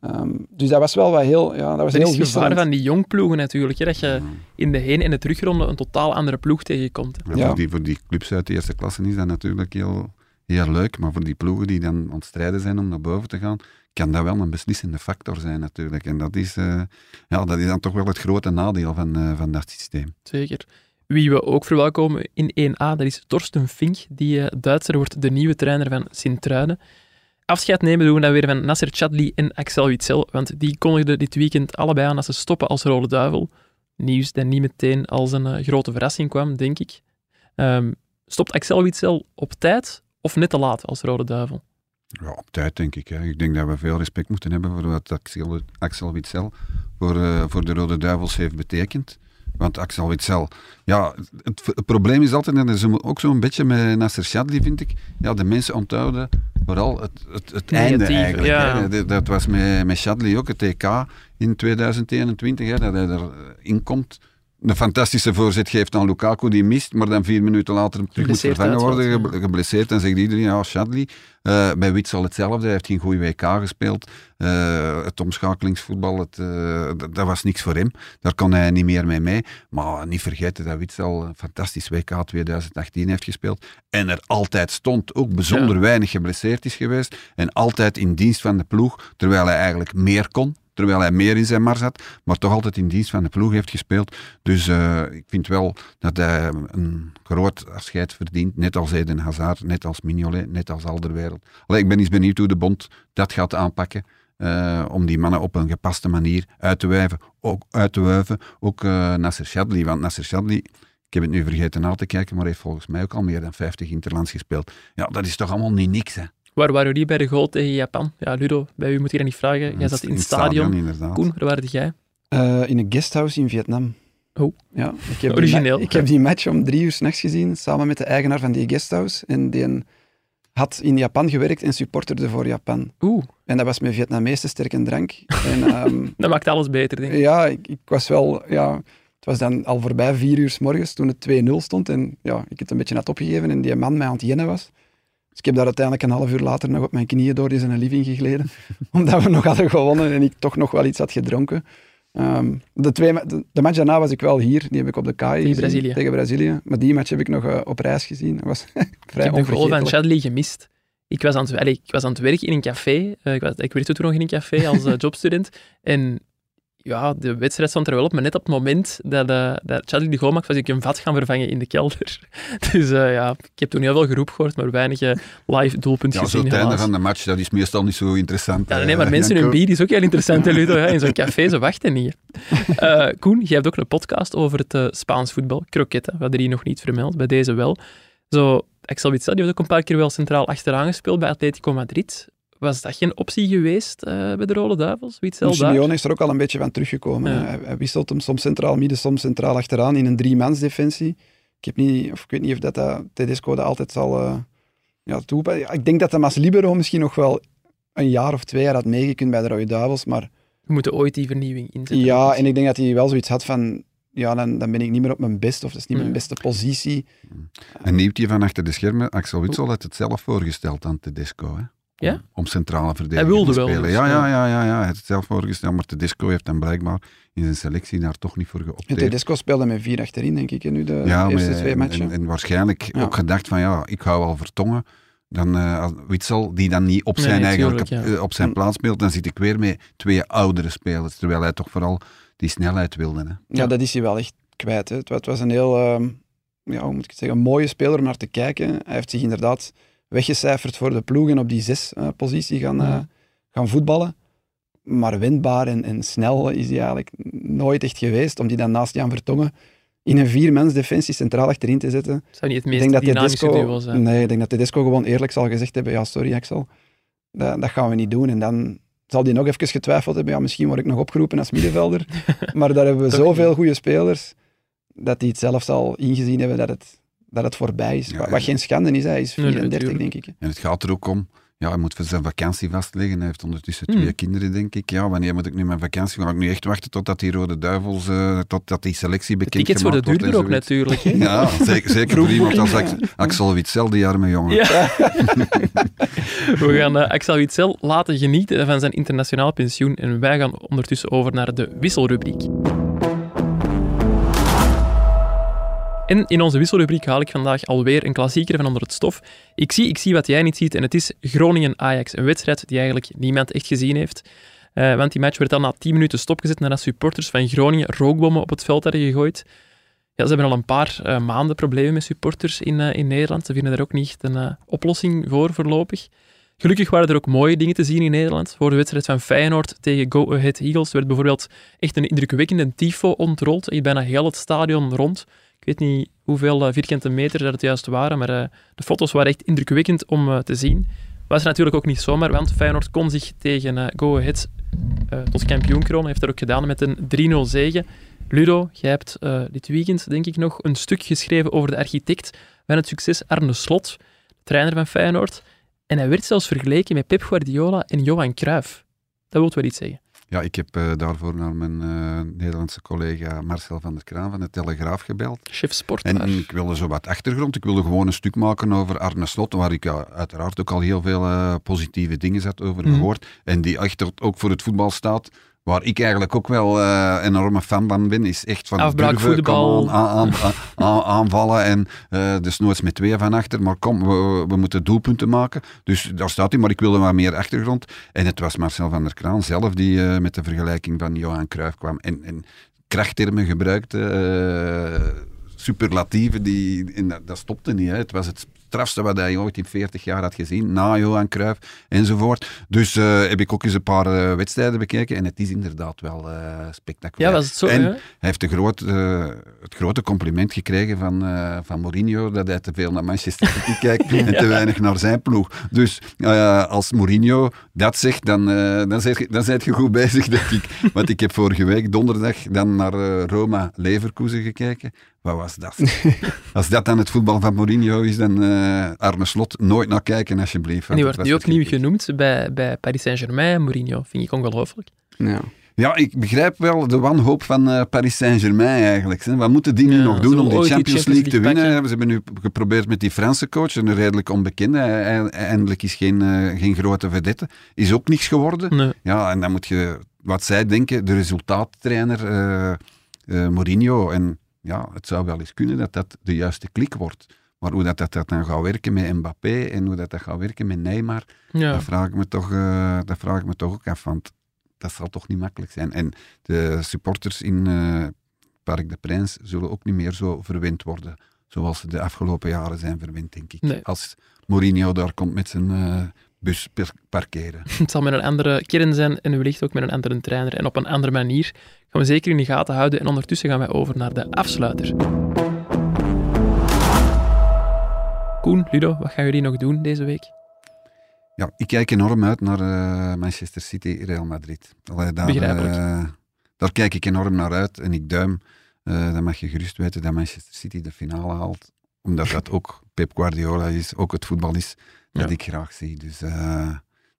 Ehm, dus dat was wel wat heel, ja, dat was Dat heel is het gevaar van die jongploegen natuurlijk. Hè, dat je in de heen- en de terugronde een totaal andere ploeg tegenkomt. Ja. Voor, die, voor die clubs uit de eerste klasse is dat natuurlijk heel, heel leuk, maar voor die ploegen die dan aan het strijden zijn om naar boven te gaan, kan dat wel een beslissende factor zijn natuurlijk. En dat is, eh, ja, dat is dan toch wel het grote nadeel van, eh, van dat systeem. Zeker. Wie we ook verwelkomen in 1A, dat is Torsten Fink. Die eh, Duitser wordt de nieuwe trainer van Sint-Truiden. Afscheid nemen doen we dan weer van Nasser Chadli en Axel Witsel, want die kondigden dit weekend allebei aan dat ze stoppen als Rode Duivel. Nieuws dat niet meteen als een eh, grote verrassing kwam, denk ik. Ehm, stopt Axel Witsel op tijd of net te laat als Rode Duivel? Ja, op tijd denk ik. Hè. Ik denk dat we veel respect moeten hebben voor wat Axel, Axel Witsel voor, eh, voor de Rode Duivels heeft betekend. Want Axel Witsel, ja, het, probleem is altijd, en dat is ook zo'n beetje met Nasser Chadli, vind ik, ja, de mensen onthouden vooral het, het, het einde eigenlijk. ja. Hè. Dat, dat was met, met Chadli ook, het EK in 2021, hè, dat hij erin komt. Een fantastische voorzet geeft aan Lukaku, die mist, maar dan vier minuten later terug moet vervangen worden, geblesseerd. Dan zegt iedereen, ja, Chadli. Eh, bij Witsel hetzelfde, hij heeft geen goede WK gespeeld. Eh, het omschakelingsvoetbal, het, eh, d- dat was niks voor hem. Daar kon hij niet meer mee mee. Maar niet vergeten dat Witsel een fantastisch WK 2018 heeft gespeeld. En er altijd stond, ook bijzonder Ja. weinig geblesseerd is geweest. En altijd in dienst van de ploeg, terwijl hij eigenlijk meer kon. Terwijl hij meer in zijn mars had, maar toch altijd in dienst van de ploeg heeft gespeeld. Dus eh, ik vind wel dat hij een groot afscheid verdient. Net als Eden Hazard, net als Mignolet, net als Alderwereld. Allee, ik ben eens benieuwd hoe de bond dat gaat aanpakken. eh, om die mannen op een gepaste manier uit te wuiven. Ook, uit te wuiven. ook eh, Nasser Chadli. Want Nasser Chadli, ik heb het nu vergeten na te kijken, maar heeft volgens mij ook al meer dan 50 interlands gespeeld. Ja, dat is toch allemaal niet niks, hè? Waar waren jullie bij de goal tegen Japan? Ja, Ludo, bij u moet je dat niet vragen. Jij zat in het stadion. inderdaad. Koen, waar waren jij? Eh, in een guesthouse in Vietnam. Oh. Ja, ik heb Origineel. Die, ik heb die match om drie uur s'nachts gezien, samen met de eigenaar van die guesthouse. En die had in Japan gewerkt en supporterde voor Japan. Oeh, En dat was met Vietnamese sterke drank. En ehm, dat maakt alles beter, denk ik. ja, ik, ik was wel... Ja, het was dan al voorbij vier uur s morgens toen het 2-0 stond. En ja, ik het een beetje had opgegeven en die man mij aan het jennen was. Dus ik heb daar uiteindelijk een half uur later nog op mijn knieën door in zijn living gegleden. omdat we nog hadden gewonnen en ik toch nog wel iets had gedronken. Ehm, de, twee, de, de match daarna was ik wel hier. Die heb ik op de KAI Tegen Brazilië. Tegen Brazilië. Maar die match heb ik nog eh, op reis gezien. Dat was vrij Ik heb de goal van. Chadli gemist. Ik was, aan het, allee, ik was aan het werken in een café. Eh, ik, was, ik werkte toen nog in een café als eh, jobstudent. En ja, de wedstrijd stond er wel op, maar net op het moment dat, eh dat Chadli de goal maakte, was ik een vat gaan vervangen in de kelder. Dus eh, ja, ik heb toen heel veel geroep gehoord, maar weinig eh, live doelpunten Ja, zo gezien. het einde van de match, dat is meestal niet zo interessant. Ja, nee, maar mensen hun Janko. bier is ook heel interessant, hè, Ludo. Ja, in zo'n café, ze wachten niet. Koen, jij hebt ook een podcast over het Spaans voetbal, Croqueta. We hadden hier nog niet vermeld, bij deze wel. Zo, Axel Witsel, die heeft ook een paar keer wel centraal achteraan gespeeld bij Atletico Madrid. Was dat geen optie geweest eh, bij de Rode Duivels? Simeone is er ook al een beetje van teruggekomen. Ja. Hij, hij wisselt hem soms centraal midden, soms centraal achteraan in een driemansdefensie. Ik, heb niet, of ik weet niet of dat, dat Tedesco dat altijd zal eh ja, toepassen. Ik denk dat hij als libero misschien nog wel een jaar of twee jaar had meegekund bij de Rode Duivels. Maar We moeten ooit die vernieuwing inzetten. ja, en ik denk dat hij wel zoiets had van... Ja, dan, dan ben ik niet meer op mijn best, of dat is niet mijn beste positie. Een nieuwtje van achter de schermen. Axel Witsel had het zelf voorgesteld aan Tedesco. Hè? Om, Ja? om centrale verdediger wilde te wel, spelen. dus, ja, ja. ja, ja, ja, ja. Hij had het zelf voorgesteld, maar Tedesco heeft dan blijkbaar in zijn selectie daar toch niet voor geopteerd. Tedesco speelde met vier achterin, denk ik, nu de ja, eerste maar- twee en- matchen. En, en waarschijnlijk Ja. ook gedacht van ja, ik hou wel vertongen. Dan eh, als Witsel, die dan niet op zijn, Nee, eigenlijk, tuurlijk, ja. eh, op zijn Hm. plaats speelt, dan zit ik weer met twee oudere spelers. Terwijl hij toch vooral die snelheid wilde. Hè. Ja, dat is hij wel echt kwijt. Hè. Het, wa- het was een heel, ehm, ja, hoe moet ik het zeggen, een mooie speler om naar te kijken. Hij heeft zich inderdaad weggecijferd voor de ploeg en op die zes eh, positie gaan, eh, Ja. gaan voetballen. Maar wendbaar en, en snel is hij eigenlijk nooit echt geweest. Om die dan naast Jan Vertongen in een viermans defensie centraal achterin te zetten. Zou niet het Ik meest denk dat dynamische duo zijn. nee, ik denk dat Tedesco gewoon eerlijk zal gezegd hebben, ja sorry Axel, dat, dat gaan we niet doen. En dan zal hij nog even getwijfeld hebben, ja misschien word ik nog opgeroepen als middenvelder. maar daar hebben we zoveel goede spelers, dat hij het zelf zal ingezien hebben dat het, dat het voorbij is. Ja, wat, geen schande is, hij is Nee, nee, 34 tuurlijk. denk ik. hè. En het gaat er ook om, ja, hij moet voor zijn vakantie vastleggen. Hij heeft ondertussen Hmm. twee kinderen, denk ik. Ja, wanneer moet ik nu mijn vakantie? Ga ik nu echt wachten totdat die Rode Duivels, eh, totdat die selectie De bekend tickets worden wordt duurder ook natuurlijk. Hè? Ja, zeker, zeker voor iemand als Ax- Axel Witsel, die arme jongen. Ja. We gaan eh, Axel Witsel laten genieten van zijn internationaal pensioen en wij gaan ondertussen over naar de wisselrubriek. En in onze wisselrubriek haal ik vandaag alweer een klassieker van onder het stof. Ik zie, ik zie wat jij niet ziet en het is Groningen-Ajax. Een wedstrijd die eigenlijk niemand echt gezien heeft. Eh, want die match werd dan na 10 minuten stopgezet nadat supporters van Groningen rookbommen op het veld hadden gegooid. Ja, ze hebben al een paar eh, maanden problemen met supporters in, eh, in Nederland. Ze vinden er ook niet een oplossing voor voorlopig. Gelukkig waren er ook mooie dingen te zien in Nederland. Voor de wedstrijd van Feyenoord tegen Go Ahead Eagles werd bijvoorbeeld echt een indrukwekkende tifo ontrold. Je bijna heel het stadion rond. Ik weet niet hoeveel eh, vierkante meter dat het juist waren, maar eh, de foto's waren echt indrukwekkend om eh, te zien. Was natuurlijk ook niet zomaar, want Feyenoord kon zich tegen Go Ahead tot kampioen kronen. Heeft dat ook gedaan met een 3-0 zege. Ludo, jij hebt dit weekend, denk ik nog, een stuk geschreven over de architect van het succes, Arne Slot, trainer van Feyenoord. En hij werd zelfs vergeleken met Pep Guardiola en Johan Cruijff. Dat wil wel iets zeggen. Ja, ik heb eh, daarvoor naar mijn eh, Nederlandse collega Marcel van der Kraan van de Telegraaf gebeld. Chef sport. En ik wilde zo wat achtergrond. Ik wilde gewoon een stuk maken over Arne Slot, waar ik ja, uiteraard ook al heel veel eh, positieve dingen had over Mhm. gehoord. En die echt ook voor het voetbal staat. Waar ik eigenlijk ook wel eh enorme fan van ben, is echt van Afbraak, durven, voetbal. come on, aan, aan, aan- aanvallen. En eh dus nooit met twee van achter, maar kom, we, we moeten doelpunten maken. Dus daar staat hij, maar ik wilde wat meer achtergrond. En het was Marcel van der Kraan zelf die eh, met de vergelijking van Johan Cruijff kwam. En, en krachttermen gebruikte, superlatieven, die, en dat, dat stopte niet. Hè. Het was het strafste wat hij ooit in 40 jaar had gezien, na Johan Cruijff enzovoort. Dus eh, heb ik ook eens een paar eh, wedstrijden bekeken en het is inderdaad wel eh, spectaculair. Ja, was het zo? En hè? hij heeft de groot, het grote compliment gekregen van, van Mourinho dat hij te veel naar Manchester City kijkt en te weinig naar zijn ploeg. Dus als Mourinho dat zegt, dan, dan, zet dan zet je goed bezig, denk ik. Want ik heb vorige week donderdag dan naar Roma Leverkusen gekeken. Wat was dat? Als dat dan het voetbal van Mourinho is, dan eh, Arne Slot nooit naar kijken alsjeblieft. En die wordt nu ook nieuw genoemd bij, bij Paris Saint-Germain, Mourinho. Vind ik ongelooflijk. Ja. Ja, ik begrijp wel de wanhoop van eh, Paris Saint-Germain eigenlijk. hè. Wat moeten die nu Ja, nog doen om die Champions Champions League te winnen? pakken. Ze hebben nu geprobeerd met die Franse coach, een redelijk onbekende. Eindelijk is geen, eh, geen grote vedette. Is ook niks geworden. Nee. Ja, en dan moet je, wat zij denken, de resultaattrainer eh, eh, Mourinho. En ja, het zou wel eens kunnen dat dat de juiste klik wordt. Maar hoe dat, dat, dat dan gaat werken met Mbappé en hoe dat, dat gaat werken met Neymar, Ja. dat, vraag ik me toch, eh, dat vraag ik me toch ook af. Want dat zal toch niet makkelijk zijn. En de supporters in eh, Parc de Prins zullen ook niet meer zo verwend worden. Zoals ze de afgelopen jaren zijn verwend, denk ik. Nee. Als Mourinho daar komt met zijn eh, bus parkeren. Het zal met een andere kern zijn en wellicht ook met een andere trainer en op een andere manier. Gaan we zeker in de gaten houden en ondertussen gaan wij over naar de afsluiter. Koen, Ludo, wat gaan jullie nog doen deze week? Ja, ik kijk enorm uit naar eh, Manchester City, Real Madrid. Allee, daar, eh, daar kijk ik enorm naar uit en ik duim. eh dan mag je gerust weten dat Manchester City de finale haalt. Omdat dat ook Pep Guardiola is, ook het voetbal is dat Ja. ik graag zie. Dus eh,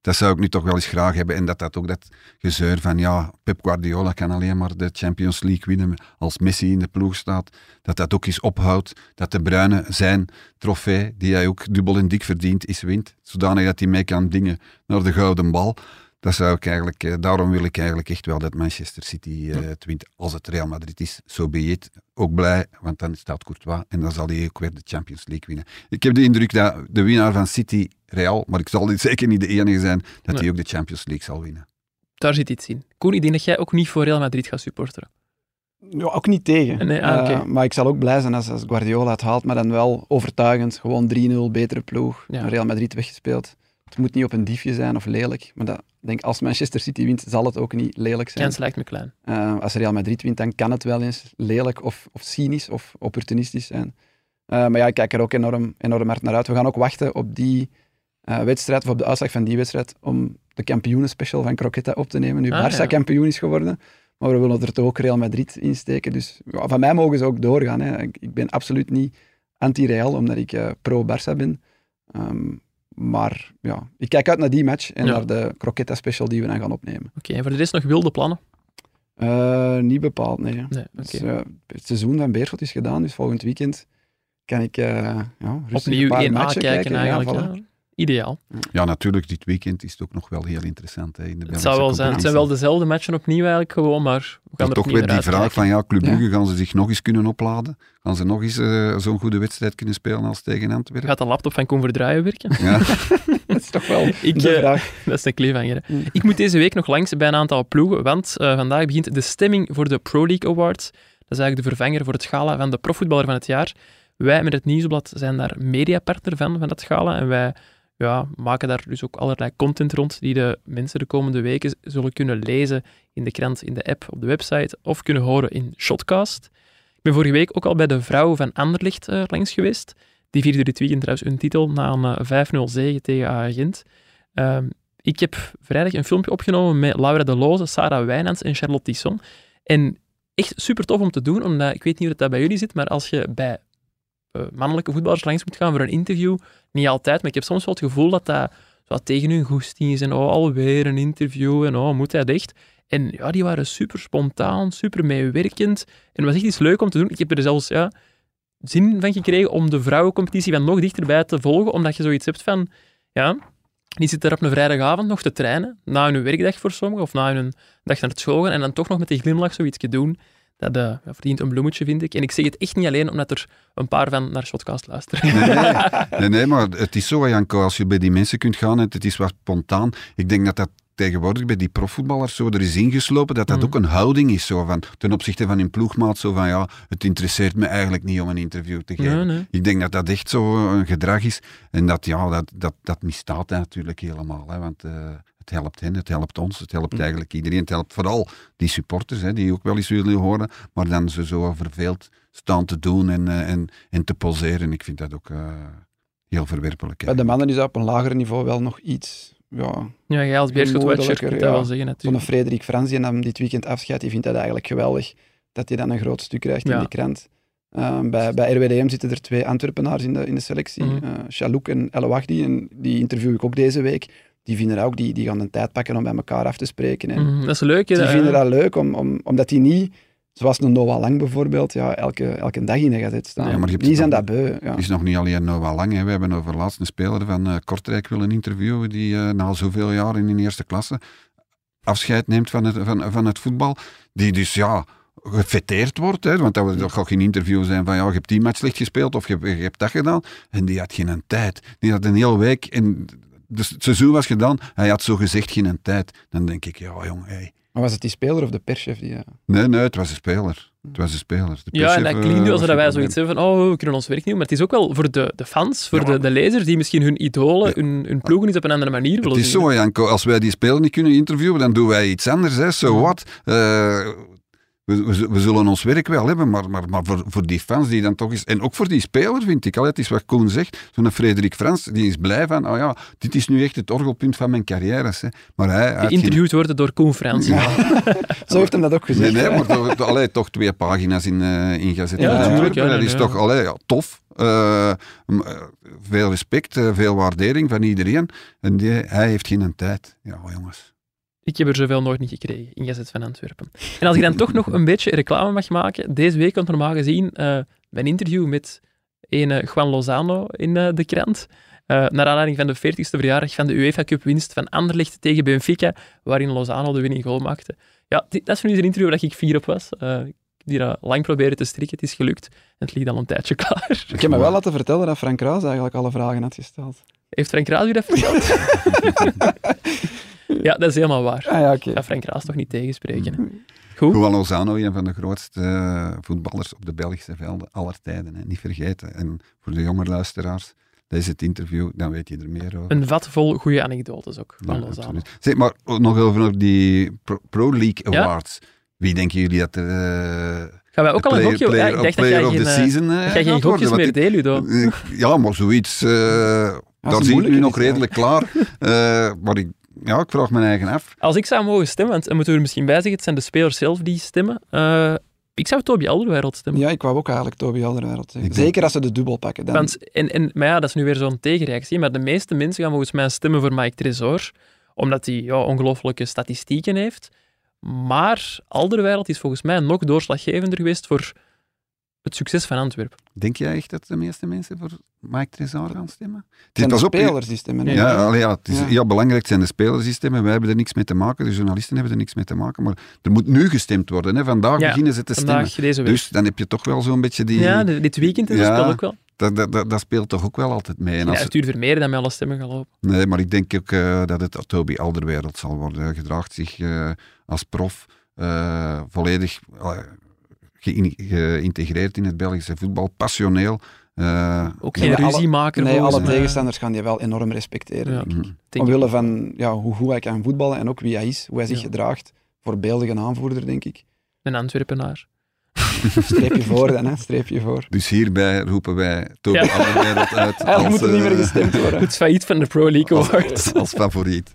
dat zou ik nu toch wel eens graag hebben. En dat dat ook dat gezeur van, ja, Pep Guardiola kan alleen maar de Champions League winnen als Messi in de ploeg staat. Dat dat ook eens ophoudt. Dat de Bruyne zijn trofee, die hij ook dubbel en dik verdient, is wint. Zodanig dat hij mee kan dingen naar de gouden bal. Dat zou ik eigenlijk, eh, daarom wil ik eigenlijk echt wel dat Manchester City eh, het wint. Als het Real Madrid is, zo so be it. Ook blij, want dan staat Courtois en dan zal hij ook weer de Champions League winnen. Ik heb de indruk dat de winnaar van City, Real, maar ik zal dit zeker niet de enige zijn, dat Nee. hij ook de Champions League zal winnen. Daar zit iets in. Koen, ik denk dat jij ook niet voor Real Madrid gaat supporteren. Ja, ook niet tegen. Nee, ah. Eh, maar ik zal ook blij zijn als, als Guardiola het haalt, maar dan wel overtuigend. Gewoon 3-0, betere ploeg. Ja. Real Madrid weggespeeld. Het moet niet op een diefje zijn of lelijk. Maar dat, ik denk, als Manchester City wint, zal het ook niet lelijk zijn. Kans lijkt me klein. Eh, als Real Madrid wint, dan kan het wel eens lelijk of, of cynisch of opportunistisch zijn. Eh, maar ja, ik kijk er ook enorm, enorm hard naar uit. We gaan ook wachten op die eh, wedstrijd, of op de uitslag van die wedstrijd, om de kampioenenspecial van Croquetta op te nemen. Nu Ah, Barça ja. kampioen is geworden. Maar we willen er toch ook Real Madrid in steken. Dus ja, van mij mogen ze ook doorgaan. Hè. Ik, ik ben absoluut niet anti-Real, omdat ik pro-Barça ben. Ehm, maar ja, ik kijk uit naar die match en Ja. naar de croqueta special die we dan gaan opnemen. Oké, en voor de rest nog wilde plannen? Eh, niet bepaald, nee. Nee. Dus, het seizoen van Beerschot is gedaan, dus volgend weekend kan ik eh ja, rustig Opnieuw een paar 1A matchen kijken, kijken. eigenlijk. Ja, voilà. Ja. Ideaal. Ja, natuurlijk, dit weekend is het ook nog wel heel interessant. Hè, in de Het zou wel zijn. Het zijn wel dezelfde matchen opnieuw eigenlijk gewoon, maar we gaan er toch weer die vraag van, ja, Club Ja. Brugge, gaan ze zich nog eens kunnen opladen? Gaan ze nog eens eh, zo'n goede wedstrijd kunnen spelen als tegen Antwerpen? Gaat de laptop van Koen Verdraaien werken? Ja. Dat is toch wel Ik, de eh, vraag. Dat is een cliffhanger. Mm. Ik moet deze week nog langs bij een aantal ploegen, want eh, vandaag begint de stemming voor de Pro League Awards. Dat is eigenlijk de vervanger voor het gala van de profvoetballer van het jaar. Wij met het Nieuwsblad zijn daar mediapartner van, van dat gala. En wij ja, maken daar dus ook allerlei content rond die de mensen de komende weken zullen kunnen lezen in de krant, in de app, op de website of kunnen horen in Shotcast. Ik ben vorige week ook al bij de vrouw van Anderlecht eh, langs geweest. Die vierde dit weekend trouwens hun titel na een eh, 5-0 zege tegen Agent. Ehm ik heb vrijdag een filmpje opgenomen met Laura De Loze, Sarah Wijnands en Charlotte Tisson. En echt super tof om te doen, omdat ik weet niet hoe dat bij jullie zit, maar als je bij mannelijke voetballers langs moet gaan voor een interview, niet altijd, maar ik heb soms wel het gevoel dat dat zo tegen hun goesting is en oh, alweer een interview en oh, moet hij echt? En ja, die waren super spontaan, super meewerkend. En het was echt iets leuk om te doen. Ik heb er zelfs ja, zin van gekregen om de vrouwencompetitie van nog dichterbij te volgen, omdat je zoiets hebt van, ja, die zitten er op een vrijdagavond nog te trainen, na hun werkdag voor sommigen, of na hun dag naar het school gaan, en dan toch nog met die glimlach zoiets doen. Dat ja, verdient een bloemetje, vind ik. En ik zeg het echt niet alleen omdat er een paar van naar Shotcast luisteren. Nee, nee. maar het is zo, Janko, als je bij die mensen kunt gaan en het is wat spontaan. Ik denk dat dat tegenwoordig bij die profvoetballers zo er is ingeslopen, dat dat Mm. ook een houding is zo van, ten opzichte van hun ploegmaat, zo van ja, het interesseert me eigenlijk niet om een interview te geven. Nee, nee. Ik denk dat dat echt zo een gedrag is en dat, ja, dat, dat, dat misstaat natuurlijk helemaal, hè, want eh, het helpt hen, het helpt ons, het helpt eigenlijk iedereen, het helpt vooral die supporters, hè, die ook wel eens willen horen, maar dan ze zo verveeld staan te doen en, eh, en, en te poseren. Ik vind dat ook eh, heel verwerpelijk. Bij de mannen is dat op een lager niveau wel nog iets. Ja, Ja, jij als Beerschot-watcher kunt dat ja. wel zeggen, Zo'n natuurlijk. Frederik Frans, die nam dit weekend afscheid, die vindt dat eigenlijk geweldig dat hij dan een groot stuk krijgt Ja. in die krant. Ehm, bij, bij RWDM zitten er twee Antwerpenaars in de, in de selectie, eh Chalouk en El Wahdi, en die interview ik ook deze week. Die vinden dat ook, die, die gaan de tijd pakken om bij elkaar af te spreken. En Mhm, dat is leuk. hè, Die dat- vinden dat leuk, om, om, omdat die niet, zoals een Noah Lang bijvoorbeeld, ja, elke, elke dag in de gazet staan. Ja, maar je hebt die zijn nog- dat beu. Ja. Het is nog niet alleen Noah Lang. Hè. We hebben over laatst een speler van eh, Kortrijk willen interviewen die eh, na zoveel jaar in de eerste klasse afscheid neemt van het, van, van het voetbal. Die dus ja, gefeteerd wordt. Hè, want dat, was- dat gaat geen interview zijn van ja, je hebt die match slecht gespeeld of je, hebt- je hebt dat gedaan. En die had geen tijd. Die had een hele week en dus het seizoen was gedaan. Hij had zo gezegd geen tijd. Dan denk ik, ja jong, hey. Maar was het die speler of de perschef? Die, ja. Nee, nee, het was een speler. Het was een speler. De Ja, en dat klinkt nu eh, alsof wij zoiets hebben van, oh, we kunnen ons werk niet doen. Maar het is ook wel voor de, de fans, voor Ja. de, de lezers, die misschien hun idolen, Ja. hun, hun ploegen eens op een andere manier willen Het is zien. zo, Janko, als wij die speler niet kunnen interviewen, dan doen wij iets anders. Hè. So what? Eh, we, we, we zullen ons werk wel hebben, maar, maar, maar voor, voor die fans die dan toch eens... En ook voor die speler, vind ik. Al, het is wat Koen zegt. Zo'n Frederik Frans, die is blij van, oh ja, dit is nu echt het orgelpunt van mijn carrière. Hè. Maar hij... geen- Geïnterviewd worden door Koen Frans. Zo heeft hem dat ook Nee, gezegd. nee, hè. maar toch, toch- allee, toch twee pagina's in, eh in gezet. Ja, in tuurlijk, Antwerpen. ja, dat nee, is nee. toch allee, ja, tof. Eh, eh, veel respect, veel waardering van iedereen. En die, hij heeft geen tijd. Ja, jongens. Ik heb er zoveel nooit niet gekregen, in Gazet van Antwerpen. En als ik dan toch nog een beetje reclame mag maken, deze week komt normaal gezien eh, mijn interview met een Juan Lozano in eh, de krant. Eh, naar aanleiding van de 40ste verjaardag van de UEFA Cup winst van Anderlecht tegen Benfica, waarin Lozano de winning goal maakte. Ja, die- dat is nu een interview waar ik fier op was. Ik die dat lang proberen te strikken, het is gelukt. En het ligt al een tijdje klaar. Ik heb me wel laten vertellen dat Frank Raas eigenlijk alle vragen had gesteld. Heeft Frank Raas u dat verteld? ja, dat is helemaal waar. Ah ja, oké. Ik ga Frank Raas toch niet tegenspreken. Hè? Goed. Juan Lozano, een van de grootste eh, voetballers op de Belgische velden aller tijden. Hè. Niet vergeten. En voor de jonge luisteraars, dat is het interview, dan weet je er meer over. Een vat vol goede anekdotes ook van Ja, Lozano. absoluut. Zeg, maar nog over die Pro, League Ja? Awards. Wie denken jullie dat er... eh, Gaan wij ook al een gokje... player, ja, ik dacht dat jij geen, eh, season eh, dat jij geen worden? gokjes meer deed, Ludo. Ja, maar zoiets. eh, daar zie ik nu nog redelijk klaar. Eh, maar ik, ja, ik vraag mijn eigen af. Als ik zou mogen stemmen, want dat moeten we er misschien bij zeggen, het zijn de spelers zelf die stemmen. eh, Ik zou Toby Alderweireld stemmen. Ja, ik wou ook eigenlijk Toby Alderweireld denk- Zeker als ze de dubbel pakken. Dan, Want, en, en, maar ja, dat is nu weer zo'n tegenreactie. Maar de meeste mensen gaan volgens mij stemmen voor Mike Tresor, omdat hij ja, ongelooflijke statistieken heeft. Maar Alderweireld is volgens mij nog doorslaggevender geweest voor het succes van Antwerpen. Denk jij echt dat de meeste mensen voor Mike Trezor gaan stemmen? Het is zijn de pas op, spelers die stemmen. Ja, allee, ja, het is Ja. heel belangrijk zijn de spelers die stemmen. Wij hebben er niks mee te maken, de journalisten hebben er niks mee te maken. Maar er moet nu gestemd worden. Hè. Vandaag Ja, beginnen ze te Vandaag, stemmen. deze week. Dus dan heb je toch wel zo'n beetje die... ja, dit weekend Ja. speelt ook wel. dat, dat, dat, dat speelt toch ook wel altijd mee. En Ja, als, Arthur Vermeer dat met alle stemmen gaat lopen. nee, maar ik denk ook eh, dat het Toby Alderweireld zal worden. Hij gedraagt zich eh, als prof eh, volledig geïntegreerd in het Belgische voetbal. Passioneel. Eh, Ook Nee, geen ruziemaker. Nee, alle tegenstanders gaan die wel enorm respecteren. Ja. denk ik. mhm. Omwille van ja, hoe goed hij kan voetballen en ook wie hij is, hoe hij zich Ja. gedraagt. Voorbeeldige aanvoerder, denk ik. Een Antwerpenaar. Streepje voor dan, hè. Streepje voor. Dus hierbij roepen wij Toby Ja. Alderweireld uit als, moet er niet meer eh, gestemd worden. Het failliet van de Pro League als, Awards. als favoriet.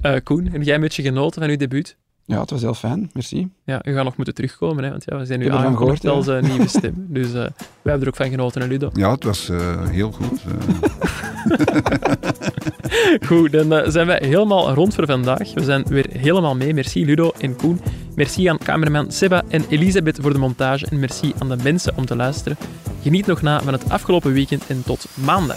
Eh, Koen, heb jij een beetje genoten van uw debuut? Ja, het was heel fijn. Merci. Ja, we gaan nog moeten terugkomen, hè, want ja, we zijn nu Ik heb ervan aangekondigd gehoord, als eh, nieuwe stem. Dus eh, wij hebben er ook van genoten, hè, Ludo. Ja, het was eh, heel goed. eh. Goed, dan zijn wij helemaal rond voor vandaag. We zijn weer helemaal mee. Merci Ludo en Koen. Merci aan cameraman Seba en Elisabeth voor de montage. En merci aan de mensen om te luisteren. Geniet nog na van het afgelopen weekend en tot maandag.